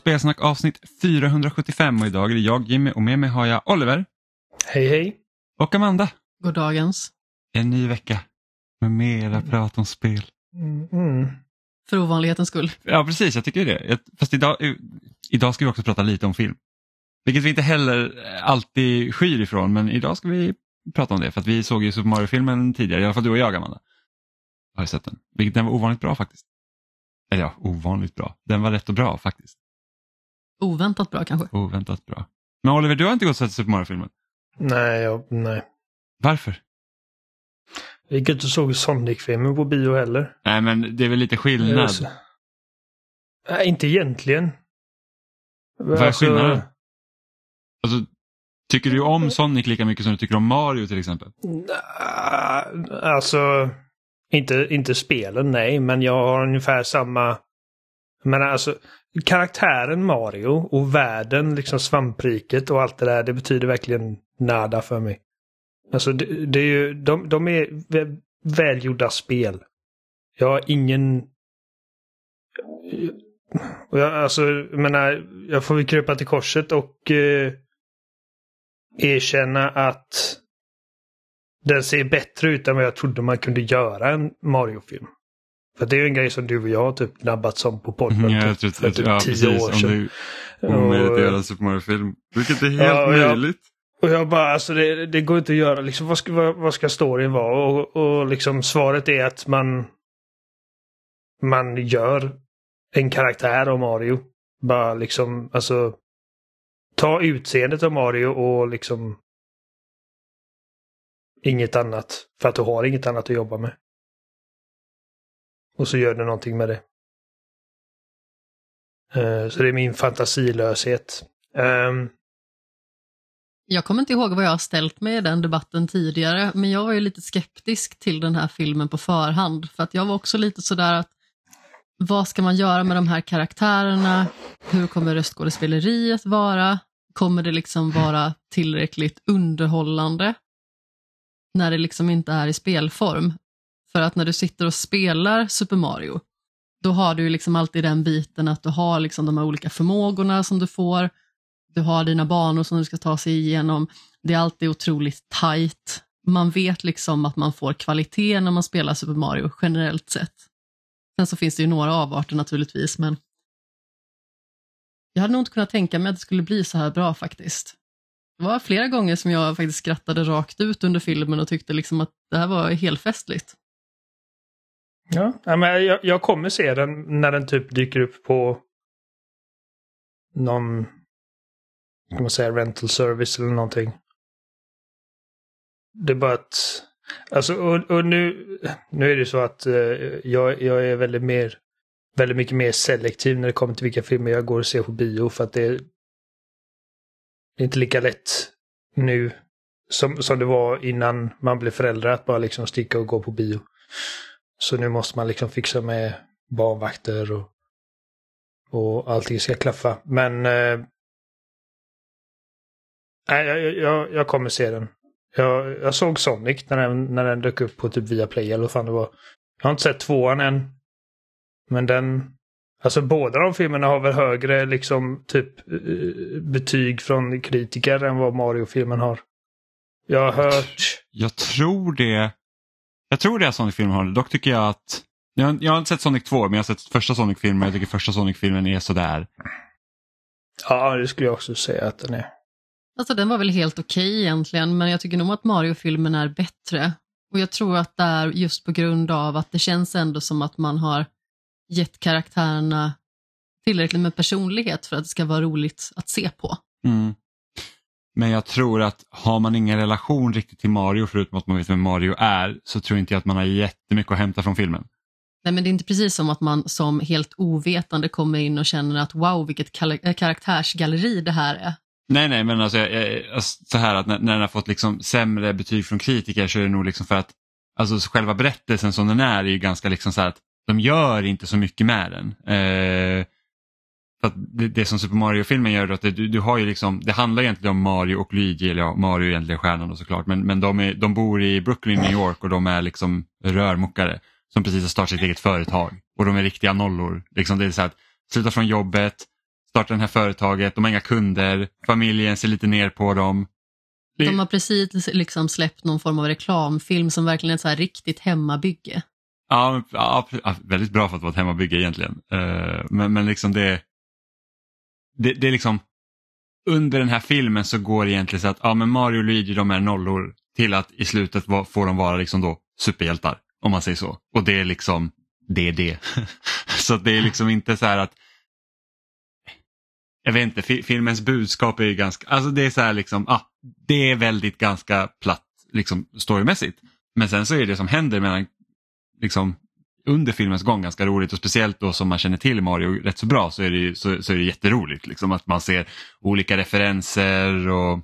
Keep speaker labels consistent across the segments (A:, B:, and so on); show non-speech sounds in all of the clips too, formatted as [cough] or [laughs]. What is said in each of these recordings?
A: Spelsnack avsnitt 475 och idag är det jag Jimmy och med mig har jag Oliver
B: Hej hej.
A: och Amanda.
C: God dagens.
A: En ny vecka med mera prat om spel.
B: Mm, mm.
C: För ovanlighetens skull.
A: Ja precis, jag tycker det. Fast idag, idag ska vi också prata lite om film. Vilket vi inte heller alltid skyr ifrån men idag ska vi prata om det för att vi såg ju Super Mario-filmen tidigare, i alla fall du och jag Amanda. Har ju sett den. Vilket den var ovanligt bra faktiskt. Eller ja, ovanligt bra. Den var rätt och bra faktiskt.
C: Oväntat bra kanske.
A: Oväntat bra. Men Oliver, du har inte gått och sett Super Mario-filmen.
B: Nej, jag, nej.
A: Varför?
B: Jag gick inte och såg Sonic-filmen på bio heller.
A: Nej men det är väl lite skillnad.
B: Alltså, nej, inte egentligen.
A: Vad är skillnaden? Alltså, tycker du om Sonic lika mycket som du tycker om Mario till exempel?
B: Nej, Alltså, inte, inte spelen, nej, men jag har ungefär samma... Men alltså, karaktären Mario och världen, liksom svampriket och allt det där, det betyder verkligen nada för mig. Alltså, det, det är ju, de, de är välgjorda spel. Jag har ingen... Och jag, alltså, jag menar, jag får väl krypa till korset och eh, erkänna att den ser bättre ut än vad jag trodde man kunde göra en Mario-film. För det är en grej som du och jag har typ nabbats om på podden
A: Mm,
B: typ,
A: jag
B: för typ
A: ja,
B: tio
A: precis,
B: år
A: om
B: sedan.
A: det är omöjligt att göra en Super Mario-film. Vilket är helt
B: Ja, ja.
A: möjligt.
B: Och jag bara, alltså det, det går inte att göra. Liksom, vad, ska, vad, vad ska storyn vara? Och, och liksom svaret är att man man gör en karaktär av Mario. Bara liksom, alltså ta utseendet av Mario och liksom inget annat. För att du har inget annat att jobba med. Och så gör du någonting med det. Uh, så det är min fantasilöshet. Um...
C: Jag kommer inte ihåg vad jag har ställt mig i den debatten tidigare, men jag var ju lite skeptisk till den här filmen på förhand. För att jag var också lite sådär att vad ska man göra med de här karaktärerna? Hur kommer röstskådespeleriet vara? Kommer det liksom vara tillräckligt underhållande? När det liksom inte är i spelform. För att när du sitter och spelar Super Mario, då har du ju liksom alltid den biten att du har liksom de här olika förmågorna som du får. Du har dina banor som du ska ta sig igenom. Det är alltid otroligt tight. Man vet liksom att man får kvalitet när man spelar Super Mario generellt sett. Sen så finns det ju några avarter naturligtvis, men jag hade nog inte kunnat tänka mig att det skulle bli så här bra faktiskt. Det var flera gånger som jag faktiskt skrattade rakt ut under filmen och tyckte liksom att det här var helt festligt.
B: Ja, men jag, jag kommer se den när den typ dyker upp på någon, kan man säga, rental service eller någonting. Det är bara att, alltså och, och nu, nu är det så att eh, jag, jag är väldigt mer, väldigt mycket mer selektiv när det kommer till vilka filmer jag går och ser på bio för att det är, det är inte lika lätt nu som, som det var innan man blev förälder att bara liksom sticka och gå på bio. Så nu måste man liksom fixa med barnvakter och, och allting ska klaffa. Men eh, jag, jag, jag kommer se den. Jag, jag såg Sonic när den, när den dök upp på typ Viaplay eller vad fan det var. Jag har inte sett tvåan än. Men den... Alltså båda de filmerna har väl högre liksom typ eh, betyg från kritiker än vad Mario-filmen har. Jag har hört...
A: Jag tror det. Jag tror det är Sonic-filmen har det. Dock tycker jag att jag, har- jag har inte sett Sonic 2 men jag har sett första Sonic-filmen. Jag tycker första Sonic-filmen är sådär.
B: Ja, det skulle jag också säga att den är.
C: Alltså den var väl helt okej egentligen, men jag tycker nog att Mario-filmen är bättre. Och jag tror att det är just på grund av att det känns ändå som att man har gett karaktärerna tillräckligt med personlighet för att det ska vara roligt att se på.
A: Mm. Men jag tror att har man ingen relation riktigt till Mario förutom att man vet vem Mario är så tror inte jag att man har jättemycket att hämta från filmen.
C: Nej, men det är inte precis som att man som helt ovetande kommer in och känner att wow, vilket äh, karaktärsgalleri det här är.
A: Nej, nej, men alltså, jag- jag- alltså så här att när, när den har fått liksom sämre betyg från kritiker så är det nog liksom för att alltså själva berättelsen som den är är ju ganska liksom så att de gör inte så mycket med den. Eh, att det, det som Super Mario-filmen gör är att det, du, du har ju liksom, det handlar egentligen om Mario och Luigi, eller ja, Mario är egentligen stjärnan då såklart, men, men de, är, de bor i Brooklyn, New York och de är liksom rörmokare som precis har startat sitt eget företag och de är riktiga nollor. Liksom det är så att sluta från jobbet, startar det här företaget, de har inga kunder, familjen ser lite ner på dem.
C: De har precis liksom släppt någon form av reklamfilm som verkligen är ett så här riktigt hemmabygge.
A: Ja, ja, väldigt bra för att vara ett hemmabygge egentligen. Uh, men, men liksom det, det, det är liksom under den här filmen så går det egentligen så att ja, men Mario och Luigi de är nollor till att i slutet får de vara liksom då superhjältar om man säger så. Och det är liksom det är det. [laughs] så det är liksom inte så här att jag vet inte, filmens budskap är ju ganska, alltså det är så här liksom, ah, det är väldigt ganska platt liksom storymässigt. Men sen så är det som händer mellan, liksom under filmens gång ganska roligt och speciellt då som man känner till Mario rätt så bra så är det, så, så är det jätteroligt. Liksom, att man ser olika referenser och,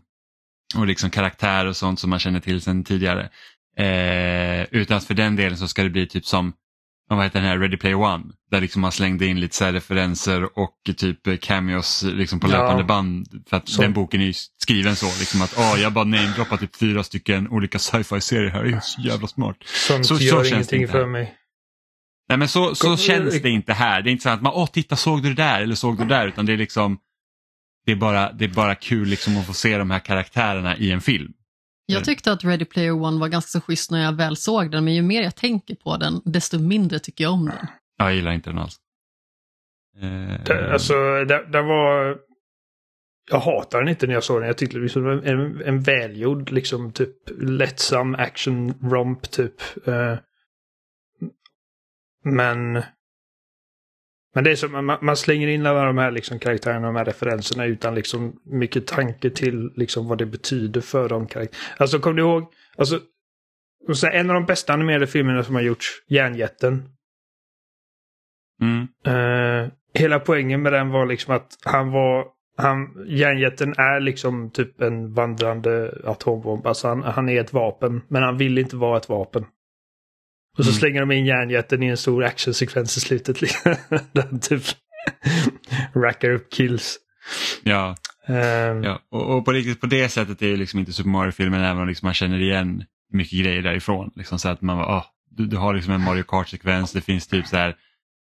A: och liksom karaktär och sånt som man känner till sedan tidigare. Eh, utan att för den delen så ska det bli typ som vad heter den här Ready Player One där liksom man slängde in lite så referenser och typ cameos liksom på löpande ja. band. För att så. den boken är skriven så liksom att oh, jag bara namedroppar typ fyra stycken olika sci-fi serier här, det är så jävla smart.
B: Sånt så, gör så ingenting för mig.
A: Nej men så, så känns det inte här. Det är inte så att man, åh titta såg du det där eller såg du det där utan det är liksom det är bara, det är bara kul liksom att få se de här karaktärerna i en film.
C: Jag tyckte att Ready Player One var ganska så schysst när jag väl såg den men ju mer jag tänker på den desto mindre tycker jag om den.
A: Jag gillar inte den alls.
B: Det, alltså det, det var... Jag hatar den inte när jag såg den. Jag tyckte det var en, en välgjord liksom typ lättsam action romp typ. Uh, men... Men det är som man, man slänger in alla de här liksom karaktärerna, de här referenserna utan liksom mycket tanke till liksom vad det betyder för de karaktärerna. Alltså kom du ihåg, alltså en av de bästa animerade filmerna som har gjorts, Järnjätten.
A: Mm.
B: Uh, hela poängen med den var liksom att han var han, järnjätten är liksom typ en vandrande atombomb. Alltså han, han är ett vapen, men han vill inte vara ett vapen. Och så mm. slänger de in järnjätten i en stor actionsekvens i slutet. [laughs] Den typ rackar upp kills.
A: Ja, um, ja. Och, och, på riktigt på det sättet är det liksom inte Super Mario-filmen även om liksom man känner igen mycket grejer därifrån. Liksom så att man oh, du, du har liksom en Mario Kart-sekvens, det finns typ så här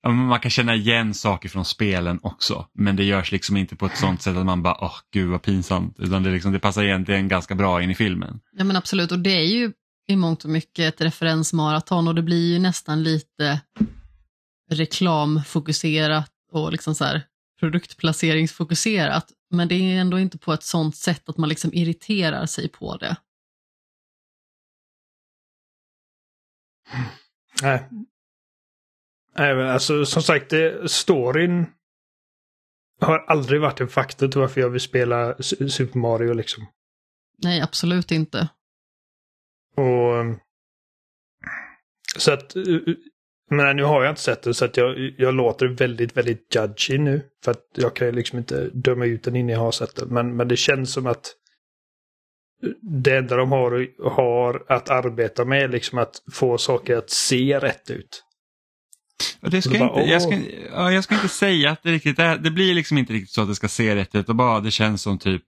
A: man kan känna igen saker från spelen också men det görs liksom inte på ett sånt sätt att man bara åh oh, gud vad pinsamt utan det, liksom, det passar egentligen ganska bra in i filmen.
C: Ja men absolut och det är ju i mångt och mycket ett referensmaraton och det blir ju nästan lite reklamfokuserat och liksom så här produktplaceringsfokuserat. Men det är ändå inte på ett sånt sätt att man liksom irriterar sig på det.
B: Nej. Nej men alltså som sagt, det, storyn har aldrig varit en faktor till varför jag vill spela Super Mario liksom.
C: Nej, absolut inte.
B: Och Så att, men nu har jag inte sett det så att jag, jag låter väldigt, väldigt judgy nu. För att jag kan ju liksom inte döma ut den innan jag har sett den. Men, men det känns som att det enda de har, har att arbeta med är liksom att få saker att se rätt ut.
A: Det ska bara, inte, jag, ska, ja, jag ska inte säga att det riktigt är, det blir liksom inte riktigt så att det ska se rätt ut och bara det känns som typ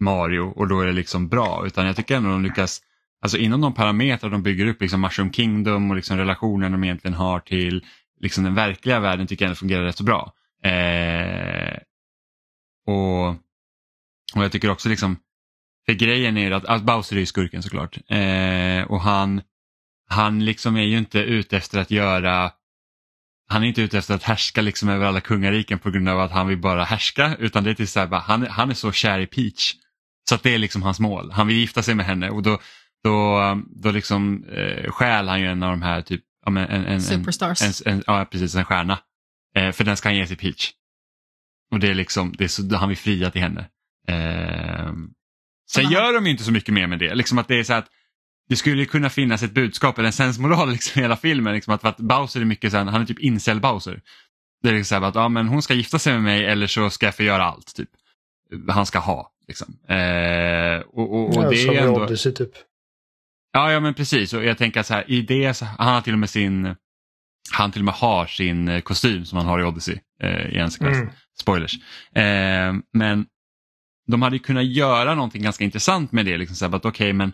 A: Mario och då är det liksom bra. Utan jag tycker ändå de lyckas alltså inom de parametrar de bygger upp, liksom Mushroom Kingdom och liksom relationen de egentligen har till liksom den verkliga världen tycker jag ändå fungerar rätt så bra. Eh, och, och jag tycker också liksom, för grejen är att, att Bowser är ju skurken såklart. Eh, och han, han liksom är ju inte ute efter att göra han är inte ute efter att härska liksom över alla kungariken på grund av att han vill bara härska utan det är till så här, han, han är så kär i Peach. Så att det är liksom hans mål. Han vill gifta sig med henne och då, då, då liksom eh, stjäl han ju en av de här typ en, en, en,
C: Superstars.
A: En, en, ja, precis, en stjärna. Eh, för den ska han ge till Peach. Och det är liksom, det är så, han vill fria till henne. Eh, sen Aha. gör de ju inte så mycket mer med det. Liksom att det är så att det skulle kunna finnas ett budskap eller en sensmoral [laughs] liksom i hela filmen. Liksom att, för att Bowser är mycket så här, han är typ incel Bowser. Det är liksom att ja, men hon ska gifta sig med mig eller så ska jag få göra allt. Typ. Han ska ha. Liksom. Eh, och, och, och ja, det är ändå...
B: Odyssey, typ.
A: Ja, ja men precis. Och jag tänker så här, i det, så, han har till och med sin han till och med har sin eh, kostym som han har i Odyssey eh, i en sekvens. Mm. Spoilers. Eh, men de hade kunnat göra någonting ganska intressant med det. Liksom, så här, att, okay, men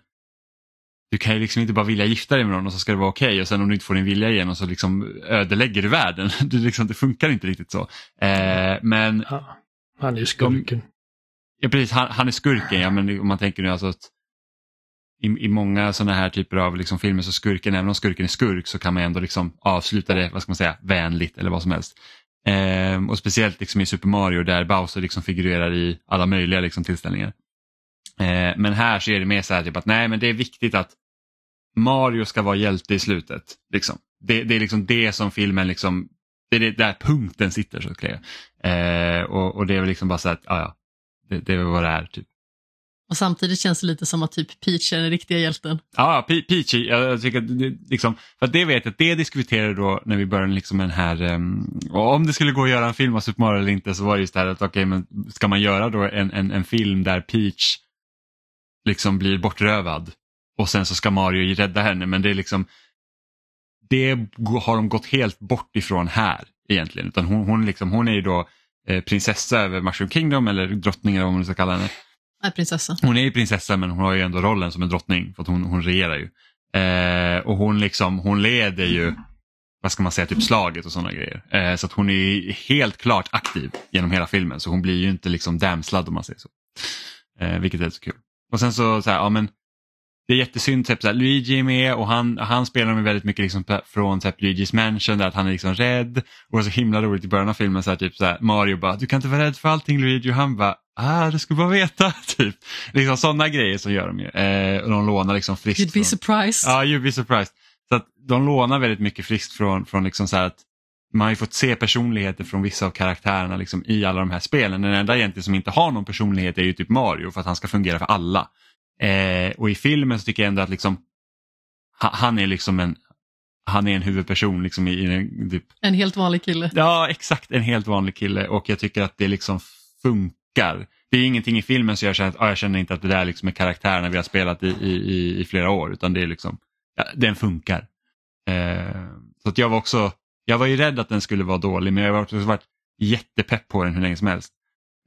A: du kan ju liksom inte bara vilja gifta dig med någon och så ska det vara okej okay, och sen om du inte får din vilja igenom så liksom ödelägger du världen. [laughs] Du liksom, det funkar inte riktigt så. Eh, men,
B: ja. Han är ju skurken.
A: Ja precis, han, han är skurken ja men om man tänker nu alltså att i, i många sådana här typer av liksom filmer så skurken, även om skurken är skurk så kan man ändå liksom avsluta det, vad ska man säga, vänligt eller vad som helst. Ehm, och speciellt liksom i Super Mario där Bowser liksom figurerar i alla möjliga liksom tillställningar. Ehm, men här så är det mer så här typ att nej men det är viktigt att Mario ska vara hjälte i slutet. Liksom. Det, det är liksom det som filmen liksom, det är det där punkten sitter så att säga. Ehm, och, och det är väl liksom bara så att, ja ja, det, det är väl vad det är. Typ.
C: Och samtidigt känns det lite som att typ Peach är den riktiga hjälten.
A: Ja, Pe- Peach, jag tycker att det, liksom, för att det vet jag att det diskuterade då när vi började liksom med den här, um, om det skulle gå att göra en film av Super Mario eller inte så var det just det här att okej okay, men ska man göra då en, en, en film där Peach liksom blir bortrövad och sen så ska Mario rädda henne men det är liksom det har de gått helt bort ifrån här egentligen utan hon, hon, liksom, hon är ju då eh, prinsessa över Mushroom Kingdom eller drottning eller vad man ska kalla henne.
C: Är prinsessa.
A: Hon är ju prinsessa men hon har ju ändå rollen som en drottning för att hon, hon regerar ju. Eh, och hon liksom, hon leder ju, vad ska man säga, typ slaget och sådana grejer. Eh, så att hon är helt klart aktiv genom hela filmen så hon blir ju inte liksom damslad om man säger så. Eh, vilket är så kul. Och sen så, så här, ja men det är jättesynd, typ, så här, Luigi är med och han, han spelar med väldigt mycket liksom, från typ, Luigis mansion där att han är liksom rädd. Och det var så himla roligt i början av filmen så här, typ så här, Mario bara du kan inte vara rädd för allting Luigi och han bara ah du skulle bara veta. [laughs] typ. Liksom sådana grejer som gör de ju. Eh, och de lånar liksom friskt.
C: You'd be surprised.
A: Ja, you'd be surprised. Så att de lånar väldigt mycket friskt från, från liksom så att man har ju fått se personligheter från vissa av karaktärerna liksom i alla de här spelen. Den enda egentligen som inte har någon personlighet är ju typ Mario för att han ska fungera för alla. Eh, och i filmen så tycker jag ändå att liksom, ha, han är liksom en han är en huvudperson liksom i, i en, typ,
C: En helt vanlig kille.
A: ja exakt en helt vanlig kille och jag tycker att det liksom funkar. Det är ingenting i filmen så jag känner att ah, jag känner inte att det där liksom är karaktärerna vi har spelat i, i, i flera år utan det är liksom, ja, den funkar. Eh, så att jag var också, jag var ju rädd att den skulle vara dålig men jag har också varit jättepepp på den hur länge som helst.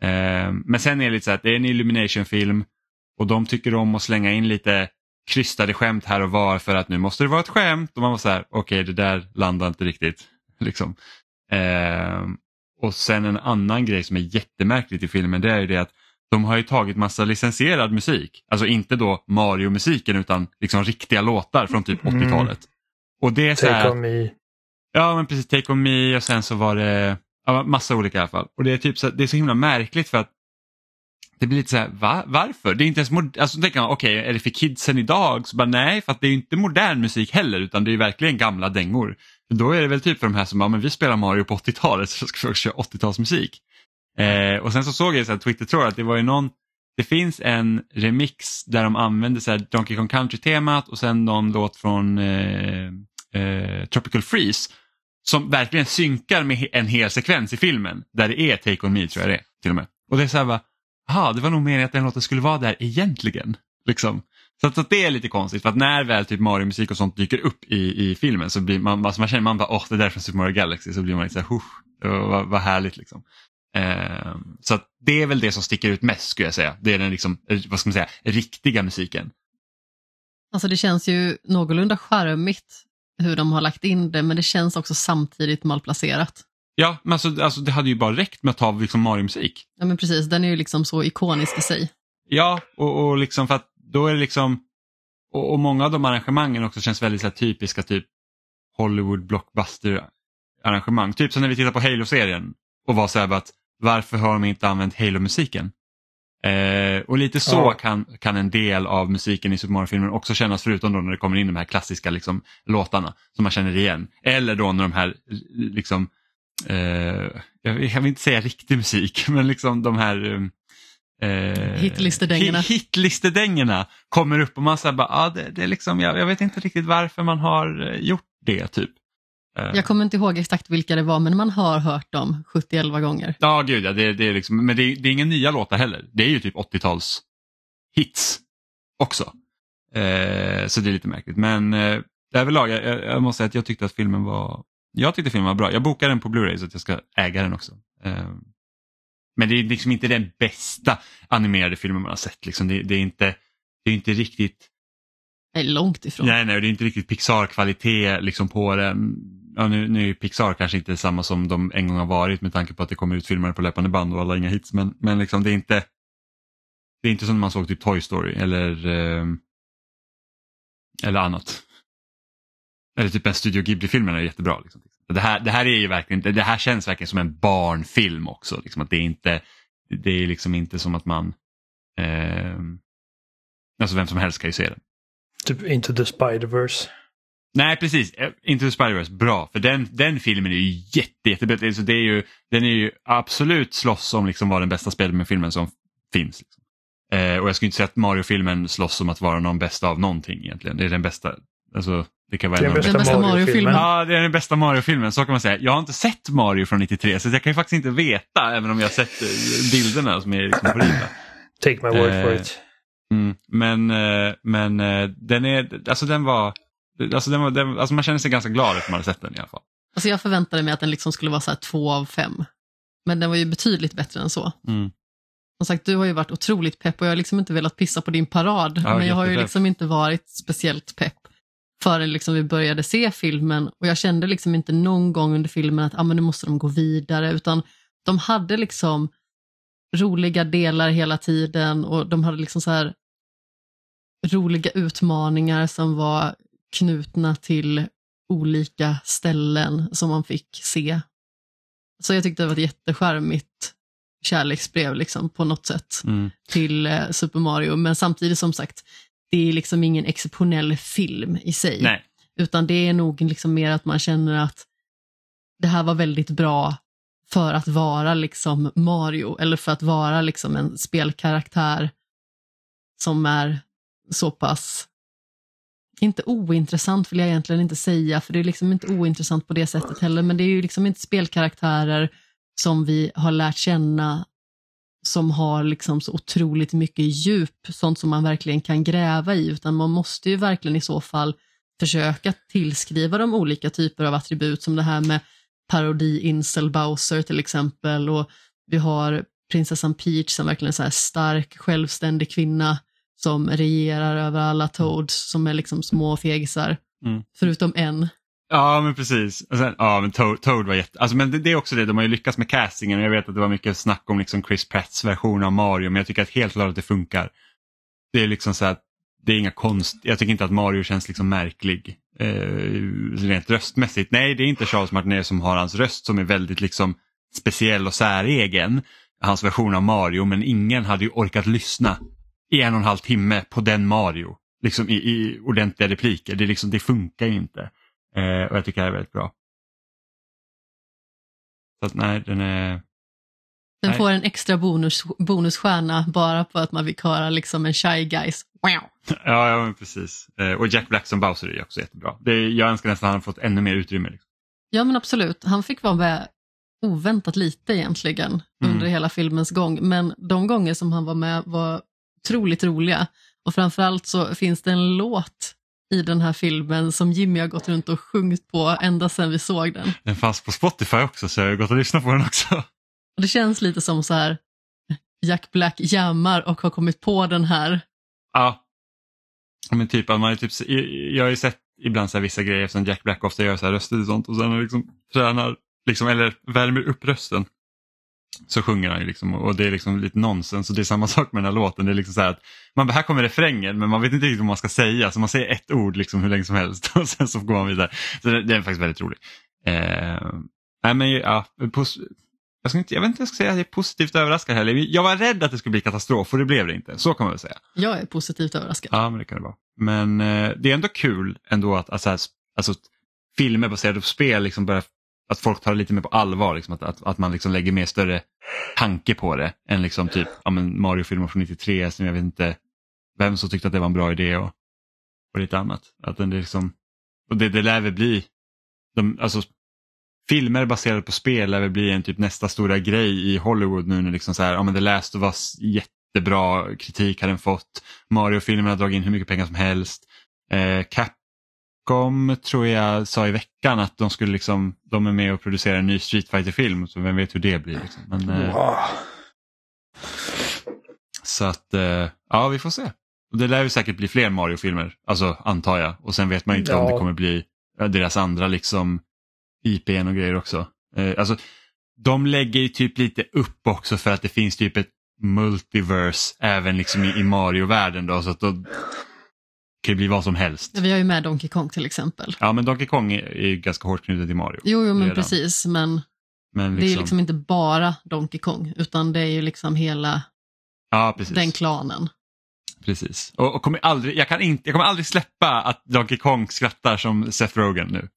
A: Eh, men sen är det lite så att det är en Illumination-film och de tycker om att slänga in lite krystade skämt här och var för att nu måste det vara ett skämt och man var så här, okej okay, det där landar inte riktigt. [laughs] Liksom. Eh, och sen en annan grej som är jättemärkligt i filmen det är ju det att de har ju tagit massa licensierad musik. Alltså inte då Mario-musiken utan liksom riktiga låtar från typ 80-talet. Och det är så här,
B: Take on me.
A: Ja men precis, Take on me och sen så var det ja, massa olika i alla fall. Och det är, typ så, det är så himla märkligt för att det blir lite så här, va? varför? Det är inte ens mod- alltså, tänker man, okej, okay, är det för kidsen idag? Så bara, nej, för att det är inte modern musik heller utan det är verkligen gamla dängor. Då är det väl typ för de här som, ja men vi spelar Mario på 80-talet [laughs] så ska vi också köra 80-talsmusik. Eh, och sen så såg jag i Twitter-tråd att det var ju någon, det finns en remix där de använder så här Donkey Kong Country-temat och sen någon låt från eh, eh, Tropical Freeze som verkligen synkar med en hel sekvens i filmen där det är Take On Me tror jag det är till och med. Och det är så här bara, Jaha, det var nog meningen att den låten skulle vara där egentligen. Liksom. Så, att, så att det är lite konstigt för att när väl typ Mario-musik och sånt dyker upp i, i filmen så blir man, alltså man känner man bara åh det där är från Super Mario Galaxy så blir man lite så här, vad, vad härligt liksom. Eh, så att det är väl det som sticker ut mest skulle jag säga. Det är den liksom, eh, vad ska man säga, riktiga musiken.
C: Alltså det känns ju någorlunda charmigt hur de har lagt in det men det känns också samtidigt malplacerat.
A: Ja, men alltså, alltså det hade ju bara räckt med att ta liksom Mario-musik.
C: Ja men precis, den är ju liksom så ikonisk i sig.
A: Ja, och, och liksom för att då är det liksom, och, och många av de arrangemangen också känns väldigt så här, typiska typ Hollywood blockbuster arrangemang. Typ som när vi tittar på Halo-serien och var så här att varför har de inte använt Halo-musiken? Eh, och lite så
B: Ja.
A: kan, kan en del av musiken i Super Mario-filmen också kännas förutom då när det kommer in de här klassiska liksom, låtarna som man känner igen. Eller då när de här liksom, eh, jag vill jag vill inte säga riktig musik, [laughs] men liksom de här eh,
C: Hitlistedängorna.
A: hit- Hitlistedängorna kommer upp och man säger bara, ah, det, det är liksom, jag, jag vet inte riktigt varför man har eh, gjort det typ. Eh,
C: Jag kommer inte ihåg exakt vilka det var men man har hört dem 70-11 gånger.
A: Ja, gud ja, det, det är liksom, men det är, det är inga nya låtar heller. Det är ju typ 80-tals hits också. Eh, så det är lite märkligt. Men eh, överlag, jag jag måste säga att jag tyckte att filmen var, jag tyckte filmen var bra. Jag bokade den på Blu-ray så att jag ska äga den också. Eh, men det är liksom inte den bästa animerade filmen man har sett. Liksom. Det, det är inte, det är inte riktigt
C: Nej, långt ifrån.
A: Nej, nej, det är inte riktigt Pixar-kvalitet liksom på den. ja, nu, nu är Pixar kanske inte samma som de en gång har varit med tanke på att det kommer ut filmer på löpande band och alla har inga hits. Men, men liksom, det är inte det är inte som när man såg typ Toy Story eller, eh, eller annat. Eller typ en Studio Ghibli-filmen är jättebra. Liksom. Det, här, det här är ju verkligen, det här känns verkligen som en barnfilm också. Liksom, att det, är inte, det är liksom inte som att man, eh, alltså vem som helst kan ju se den.
B: Typ Into the Spider-Verse.
A: Nej precis, eh, Into the Spider-Verse, bra. För den, den filmen är ju jätte, jättebra. Alltså det är ju, den är ju absolut slåss om liksom vara den bästa Spiderman-filmen som finns. Liksom. Eh, och jag skulle inte säga att Mario-filmen slåss om att vara någon bästa av någonting egentligen. Det är den bästa, alltså det kan vara
B: Det är
A: en av
B: den
A: de
B: bästa
C: bästa
B: Mario-filmen.
A: Ja, det är den bästa Mario-filmen, så kan man säga. Jag har inte sett Mario från 93 så jag kan ju faktiskt inte veta även om jag har sett eh, bilderna som är liksom horribla.
B: Take my word for
A: Eh,
B: it.
A: Mm. Men, eh, men eh, den är, alltså den var, alltså, den var den, alltså man känner sig ganska glad efter man hade sett den i alla fall.
C: Alltså jag förväntade mig att den liksom skulle vara så här två av fem. Men den var ju betydligt bättre än så.
A: Mm.
C: Som sagt, du har ju varit otroligt pepp och jag har liksom inte velat pissa på din parad.
A: Ja,
C: men jag har ju liksom inte varit speciellt pepp förrän liksom vi började se filmen. Och jag kände liksom inte någon gång under filmen att ah, men nu måste de gå vidare. Utan de hade liksom roliga delar hela tiden och de hade liksom så här roliga utmaningar som var knutna till olika ställen som man fick se. Så jag tyckte det var ett jättecharmigt kärleksbrev liksom, på något sätt
A: Mm.
C: till eh, Super Mario. Men samtidigt som sagt, det är liksom ingen exceptionell film i sig.
A: Nej,
C: Utan det är nog liksom mer att man känner att det här var väldigt bra för att vara liksom Mario eller för att vara liksom en spelkaraktär som är så pass, inte ointressant vill jag egentligen inte säga, för det är liksom inte ointressant på det sättet heller, men det är ju liksom inte spelkaraktärer som vi har lärt känna som har liksom så otroligt mycket djup, sånt som man verkligen kan gräva i, utan man måste ju verkligen i så fall försöka tillskriva dem olika typer av attribut som det här med parodi Incel Bowser till exempel och vi har prinsessan Peach som verkligen är så här stark, självständig kvinna som regerar över alla Toads som är liksom små fegisar.
A: Mm.
C: Förutom en.
A: Ja men precis. Och sen, ja, men Toad, Toad var jätte... Alltså, men det, det är också det, de har ju lyckats med castingen. Jag vet att det var mycket snack om liksom Chris Pratts version av Mario men jag tycker att helt klart att det funkar. Det är liksom så att det är inga konst... Jag tycker inte att Mario känns liksom märklig. Eh, rent röstmässigt. Nej, det är inte Charles Martinet som har hans röst som är väldigt liksom speciell och säregen. Hans version av Mario men ingen hade ju orkat lyssna i en och en halv timme på den Mario. Liksom i, i ordentliga repliker. Det, liksom, det funkar ju inte. Eh, och jag tycker det här är väldigt bra. Så att nej, den är...
C: Den
A: Nej.
C: får en extra bonus, bonusstjärna bara på att man fick höra liksom en Shy Guys. Wow. [laughs]
A: Ja, ja men precis. Eh, och Jack Black som Bowser är också jättebra. Det jag önskar nästan att han fått ännu mer utrymme. Liksom.
C: Ja men absolut, han fick vara med oväntat lite egentligen
A: Mm.
C: under hela filmens gång. Men de gånger som han var med var otroligt roliga. Och framförallt så finns det en låt i den här filmen som Jimmy har gått runt och sjungit på ända sedan vi såg den.
A: Den fanns på Spotify också så jag har gått och lyssnat på den också.
C: Och det känns lite som så här Jack Black jammar och har kommit på den här.
A: Ja. Men typ, att man är typ, jag har ju sett ibland så vissa grejer som Jack Black ofta gör så här röster och sånt och sen liksom tränar, liksom, eller värmer upp rösten. Så sjunger han ju liksom och det är liksom lite nonsens och det är samma [laughs] sak med den här låten. Det är liksom så här att man, här kommer refrängen men man vet inte riktigt vad man ska säga så man säger ett ord liksom hur länge som helst [laughs] och sen så går man vidare. Så det, det är faktiskt väldigt roligt. Eh, nej men ja, pos- jag, ska inte, jag vet inte jag ska säga, jag är positivt överraskad heller. Jag var rädd att det skulle bli katastrof och det blev det inte. Så kan man väl säga.
C: Jag är positivt överraskad.
A: Ja, men det kan det vara. Men eh, det är ändå kul ändå att alltså, alltså, filmer baserade på spel, liksom börjar, att folk tar det lite mer på allvar. Liksom, att, att, att man liksom lägger mer större tanke på det än liksom typ ja, Mario-filmer från 93 som jag vet inte vem som tyckte att det var en bra idé och, och lite annat. Att den liksom, och det, det lär väl bli, de, alltså, filmer baserade på spel lär väl bli en typ nästa stora grej i Hollywood nu när liksom så här, ja men The Last of Us jättebra kritik har den fått. Mario-filmerna har dragit in hur mycket pengar som helst. Eh, Capcom tror jag sa i veckan att de skulle liksom, de är med och producerar en ny Street fighter film så vem vet hur det blir. Liksom. Men, eh,
B: Wow.
A: så att, eh, ja vi får se. Det lär ju säkert bli fler Mario-filmer, alltså antar jag. Och sen vet man ju inte om
B: Ja.
A: det kommer bli deras andra liksom IPn och grejer också. Eh, alltså, de lägger ju typ lite upp också för att det finns typ ett multiverse även liksom i, i Mario-världen då så att då kan det bli vad som helst.
C: Vi har ju med Donkey Kong till exempel.
A: Ja men Donkey Kong är, är ganska hårt knutet till Mario.
C: Jo, jo men
A: redan.
C: precis, men,
A: Men
C: det är ju liksom inte bara Donkey Kong, utan det är ju liksom hela
A: ja,
C: den klanen.
A: precis. Och, och kommer aldrig, jag, kan inte, jag kommer aldrig släppa att Donkey Kong skrattar som Seth Rogen nu.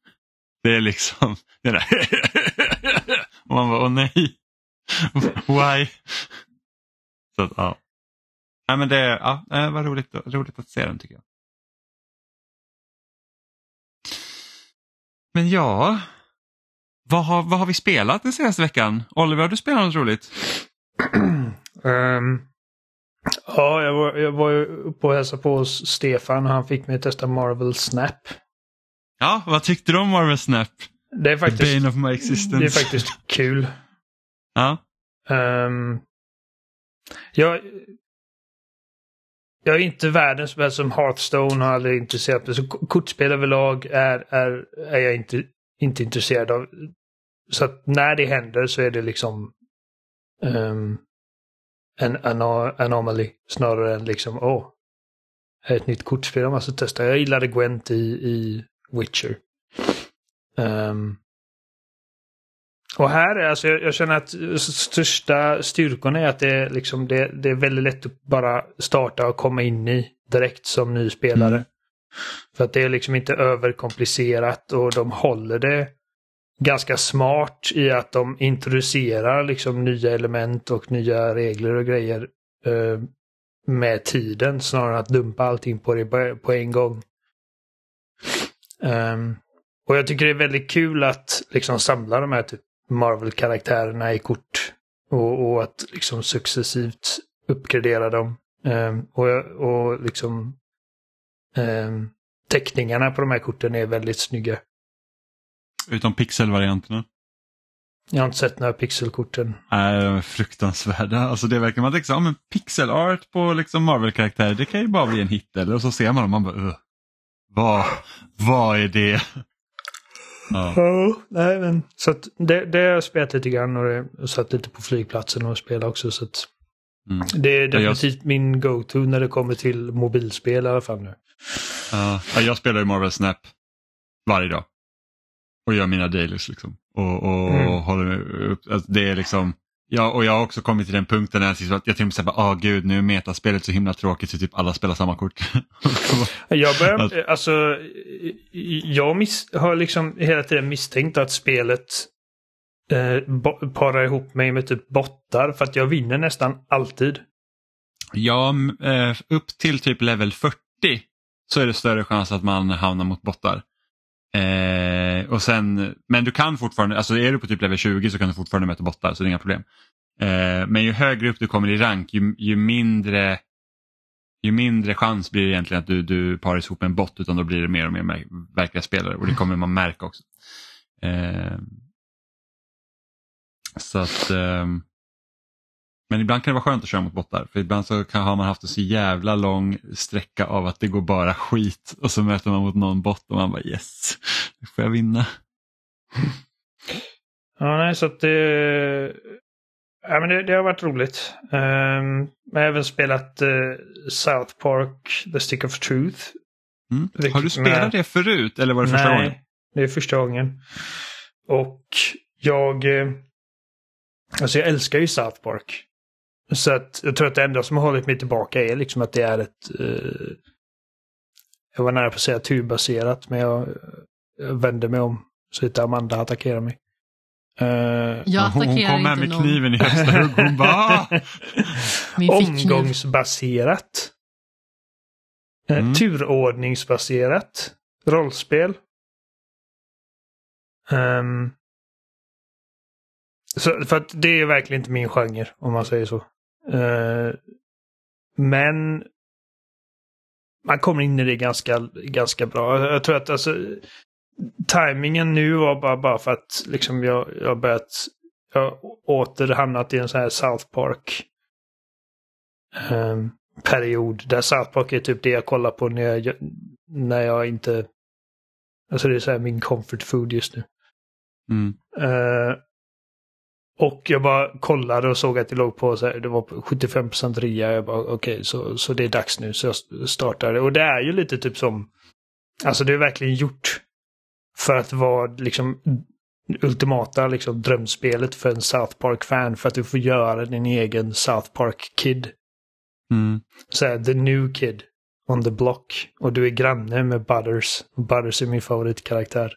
A: Det är liksom, det är där. [laughs] och man bara, åh nej. [laughs] Why? Så att, ja. Nej, men det ja, det var roligt, roligt att se den tycker jag. Men ja, vad har, vad har vi spelat den senaste veckan? Oliver, har du spelat något roligt? [clears throat]
B: Ehm, ja, jag var, jag var ju uppe och hälsade på hos Stefan och han fick mig att testa Marvel Snap.
A: Ja, vad tyckte du om Marvel Snap?
B: Det är
A: The
B: faktiskt,
A: bane of my existence.
B: det är faktiskt kul.
A: Ja,
B: Um, jag, jag är inte världens bästa som Hearthstone har aldrig intresserat mig. Så kortspel överlag är, är, är jag inte, inte intresserad av. Så att när det händer så är det liksom um, en ana- anomaly snarare än liksom åh, här är ett nytt kortspel jag måste testa. Jag gillade Gwent i, i Witcher. Um, och här, är alltså, jag, jag känner att största styrkan är att det är, liksom, det, det är väldigt lätt att bara starta och komma in i direkt som ny spelare.
A: Mm.
B: För att det är liksom inte överkomplicerat och de håller det ganska smart i att de introducerar liksom nya element och nya regler och grejer eh, med tiden snarare än att dumpa allting på det på- en gång. Ehm, och jag tycker det är väldigt kul att liksom samla de här typ Marvel-karaktärerna i kort. Och, och att liksom successivt uppgradera dem. Ehm, och, och liksom ehm, teckningarna på de här korten är väldigt snygga.
A: utom pixelvarianterna.
B: Jag har inte sett några pixelkorten.
A: Nej, de är fruktansvärda. Alltså det verkar man tänker så, ja, men pixel art på liksom Marvel-karaktärer, det kan ju bara bli en hit eller? Och så ser man dem och man bara, "Ugh, vad, vad är det? Ja.
B: Ja, nej men. Så det, det har jag spelat lite grann och det, och satt lite på flygplatsen och spelat också. Så att
A: Mm.
B: det är
A: Ja, jag-
B: definitivt min go-to när det kommer till mobilspel i alla fall nu.
A: Ja, ja, jag spelar ju Marvel Snap varje dag. Och gör mina dailies liksom. Och, och
B: Mm.
A: håller upp, alltså det är liksom, ja, och jag har också kommit till den punkten när jag, jag till och med säger, åh gud nu är metaspelet så himla tråkigt så typ alla spelar samma kort. [laughs]
B: Jag börjar,
A: Att-
B: alltså, jag miss, har liksom hela tiden misstänkt att spelet eh, parar ihop mig med typ bottar för att jag vinner nästan alltid.
A: ja, eh, upp till typ level 40 så är det större chans att man hamnar mot bottar. Eh, och sen, men du kan fortfarande, alltså är du på typ level 20 så kan du fortfarande möta bottar så det är inga problem. Eh, men ju högre upp du kommer i rank ju, ju mindre ju mindre chans blir det egentligen att du, du paras ihop med en bot utan då blir det mer och mer verkliga spelare och det kommer man märka också. Eh, så att ehm, men ibland kan det vara skönt att köra mot bottar för ibland så kan, har man haft en så jävla lång sträcka av att det går bara skit och så möter man mot någon bot och man bara yes, nu får jag vinna.
B: Ja, nej, så att det... Ja, men det, det har varit roligt. Um, jag har även spelat eh, South Park, The Stick of Truth.
A: Mm. Har du spelat
B: med-
A: det förut eller var det första
B: Nej,
A: gången?
B: det är första gången. Och jag... eh, Alltså jag älskar ju South Park. Så att jag tror att det enda som har hållit mig tillbaka är liksom att det är ett... Eh, jag var nära på att säga turbaserat, men jag, jag vände mig om. Så inte Amanda attackerar mig. Eh,
C: Jag
A: hon, hon
C: attackerar
A: kom med med kniven i högsta hugg. Hon bara "Ah!" [laughs]
B: Omgångsbaserat. Eh,
A: Mm.
B: Turordningsbaserat. Rollspel. Ehm, så, för att det är verkligen inte min genre, om man säger så. Eh, men man kommer in i det ganska, ganska bra. Jag tror att alltså, timingen nu var bara, bara för att liksom jag, jag börjat, jag åter hamnat i en sån här South Park ehm, period. Där South Park är typ det jag kollar på när jag, när jag inte... Alltså det är så här min comfort food just nu.
A: Mm.
B: Eh, och jag bara kollade och såg att det låg på så här, det var på 75% rea. Jag bara okej, okay, så, så det är dags nu. Så jag startade. Och det är ju lite typ som, alltså det är verkligen gjort för att vara liksom ultimata liksom, drömspelet för en South Park-fan. För att du får göra din egen South Park-kid.
A: Mm.
B: Så här, the new kid on the block. Och du är granne med Butters. Butters är min favoritkaraktär.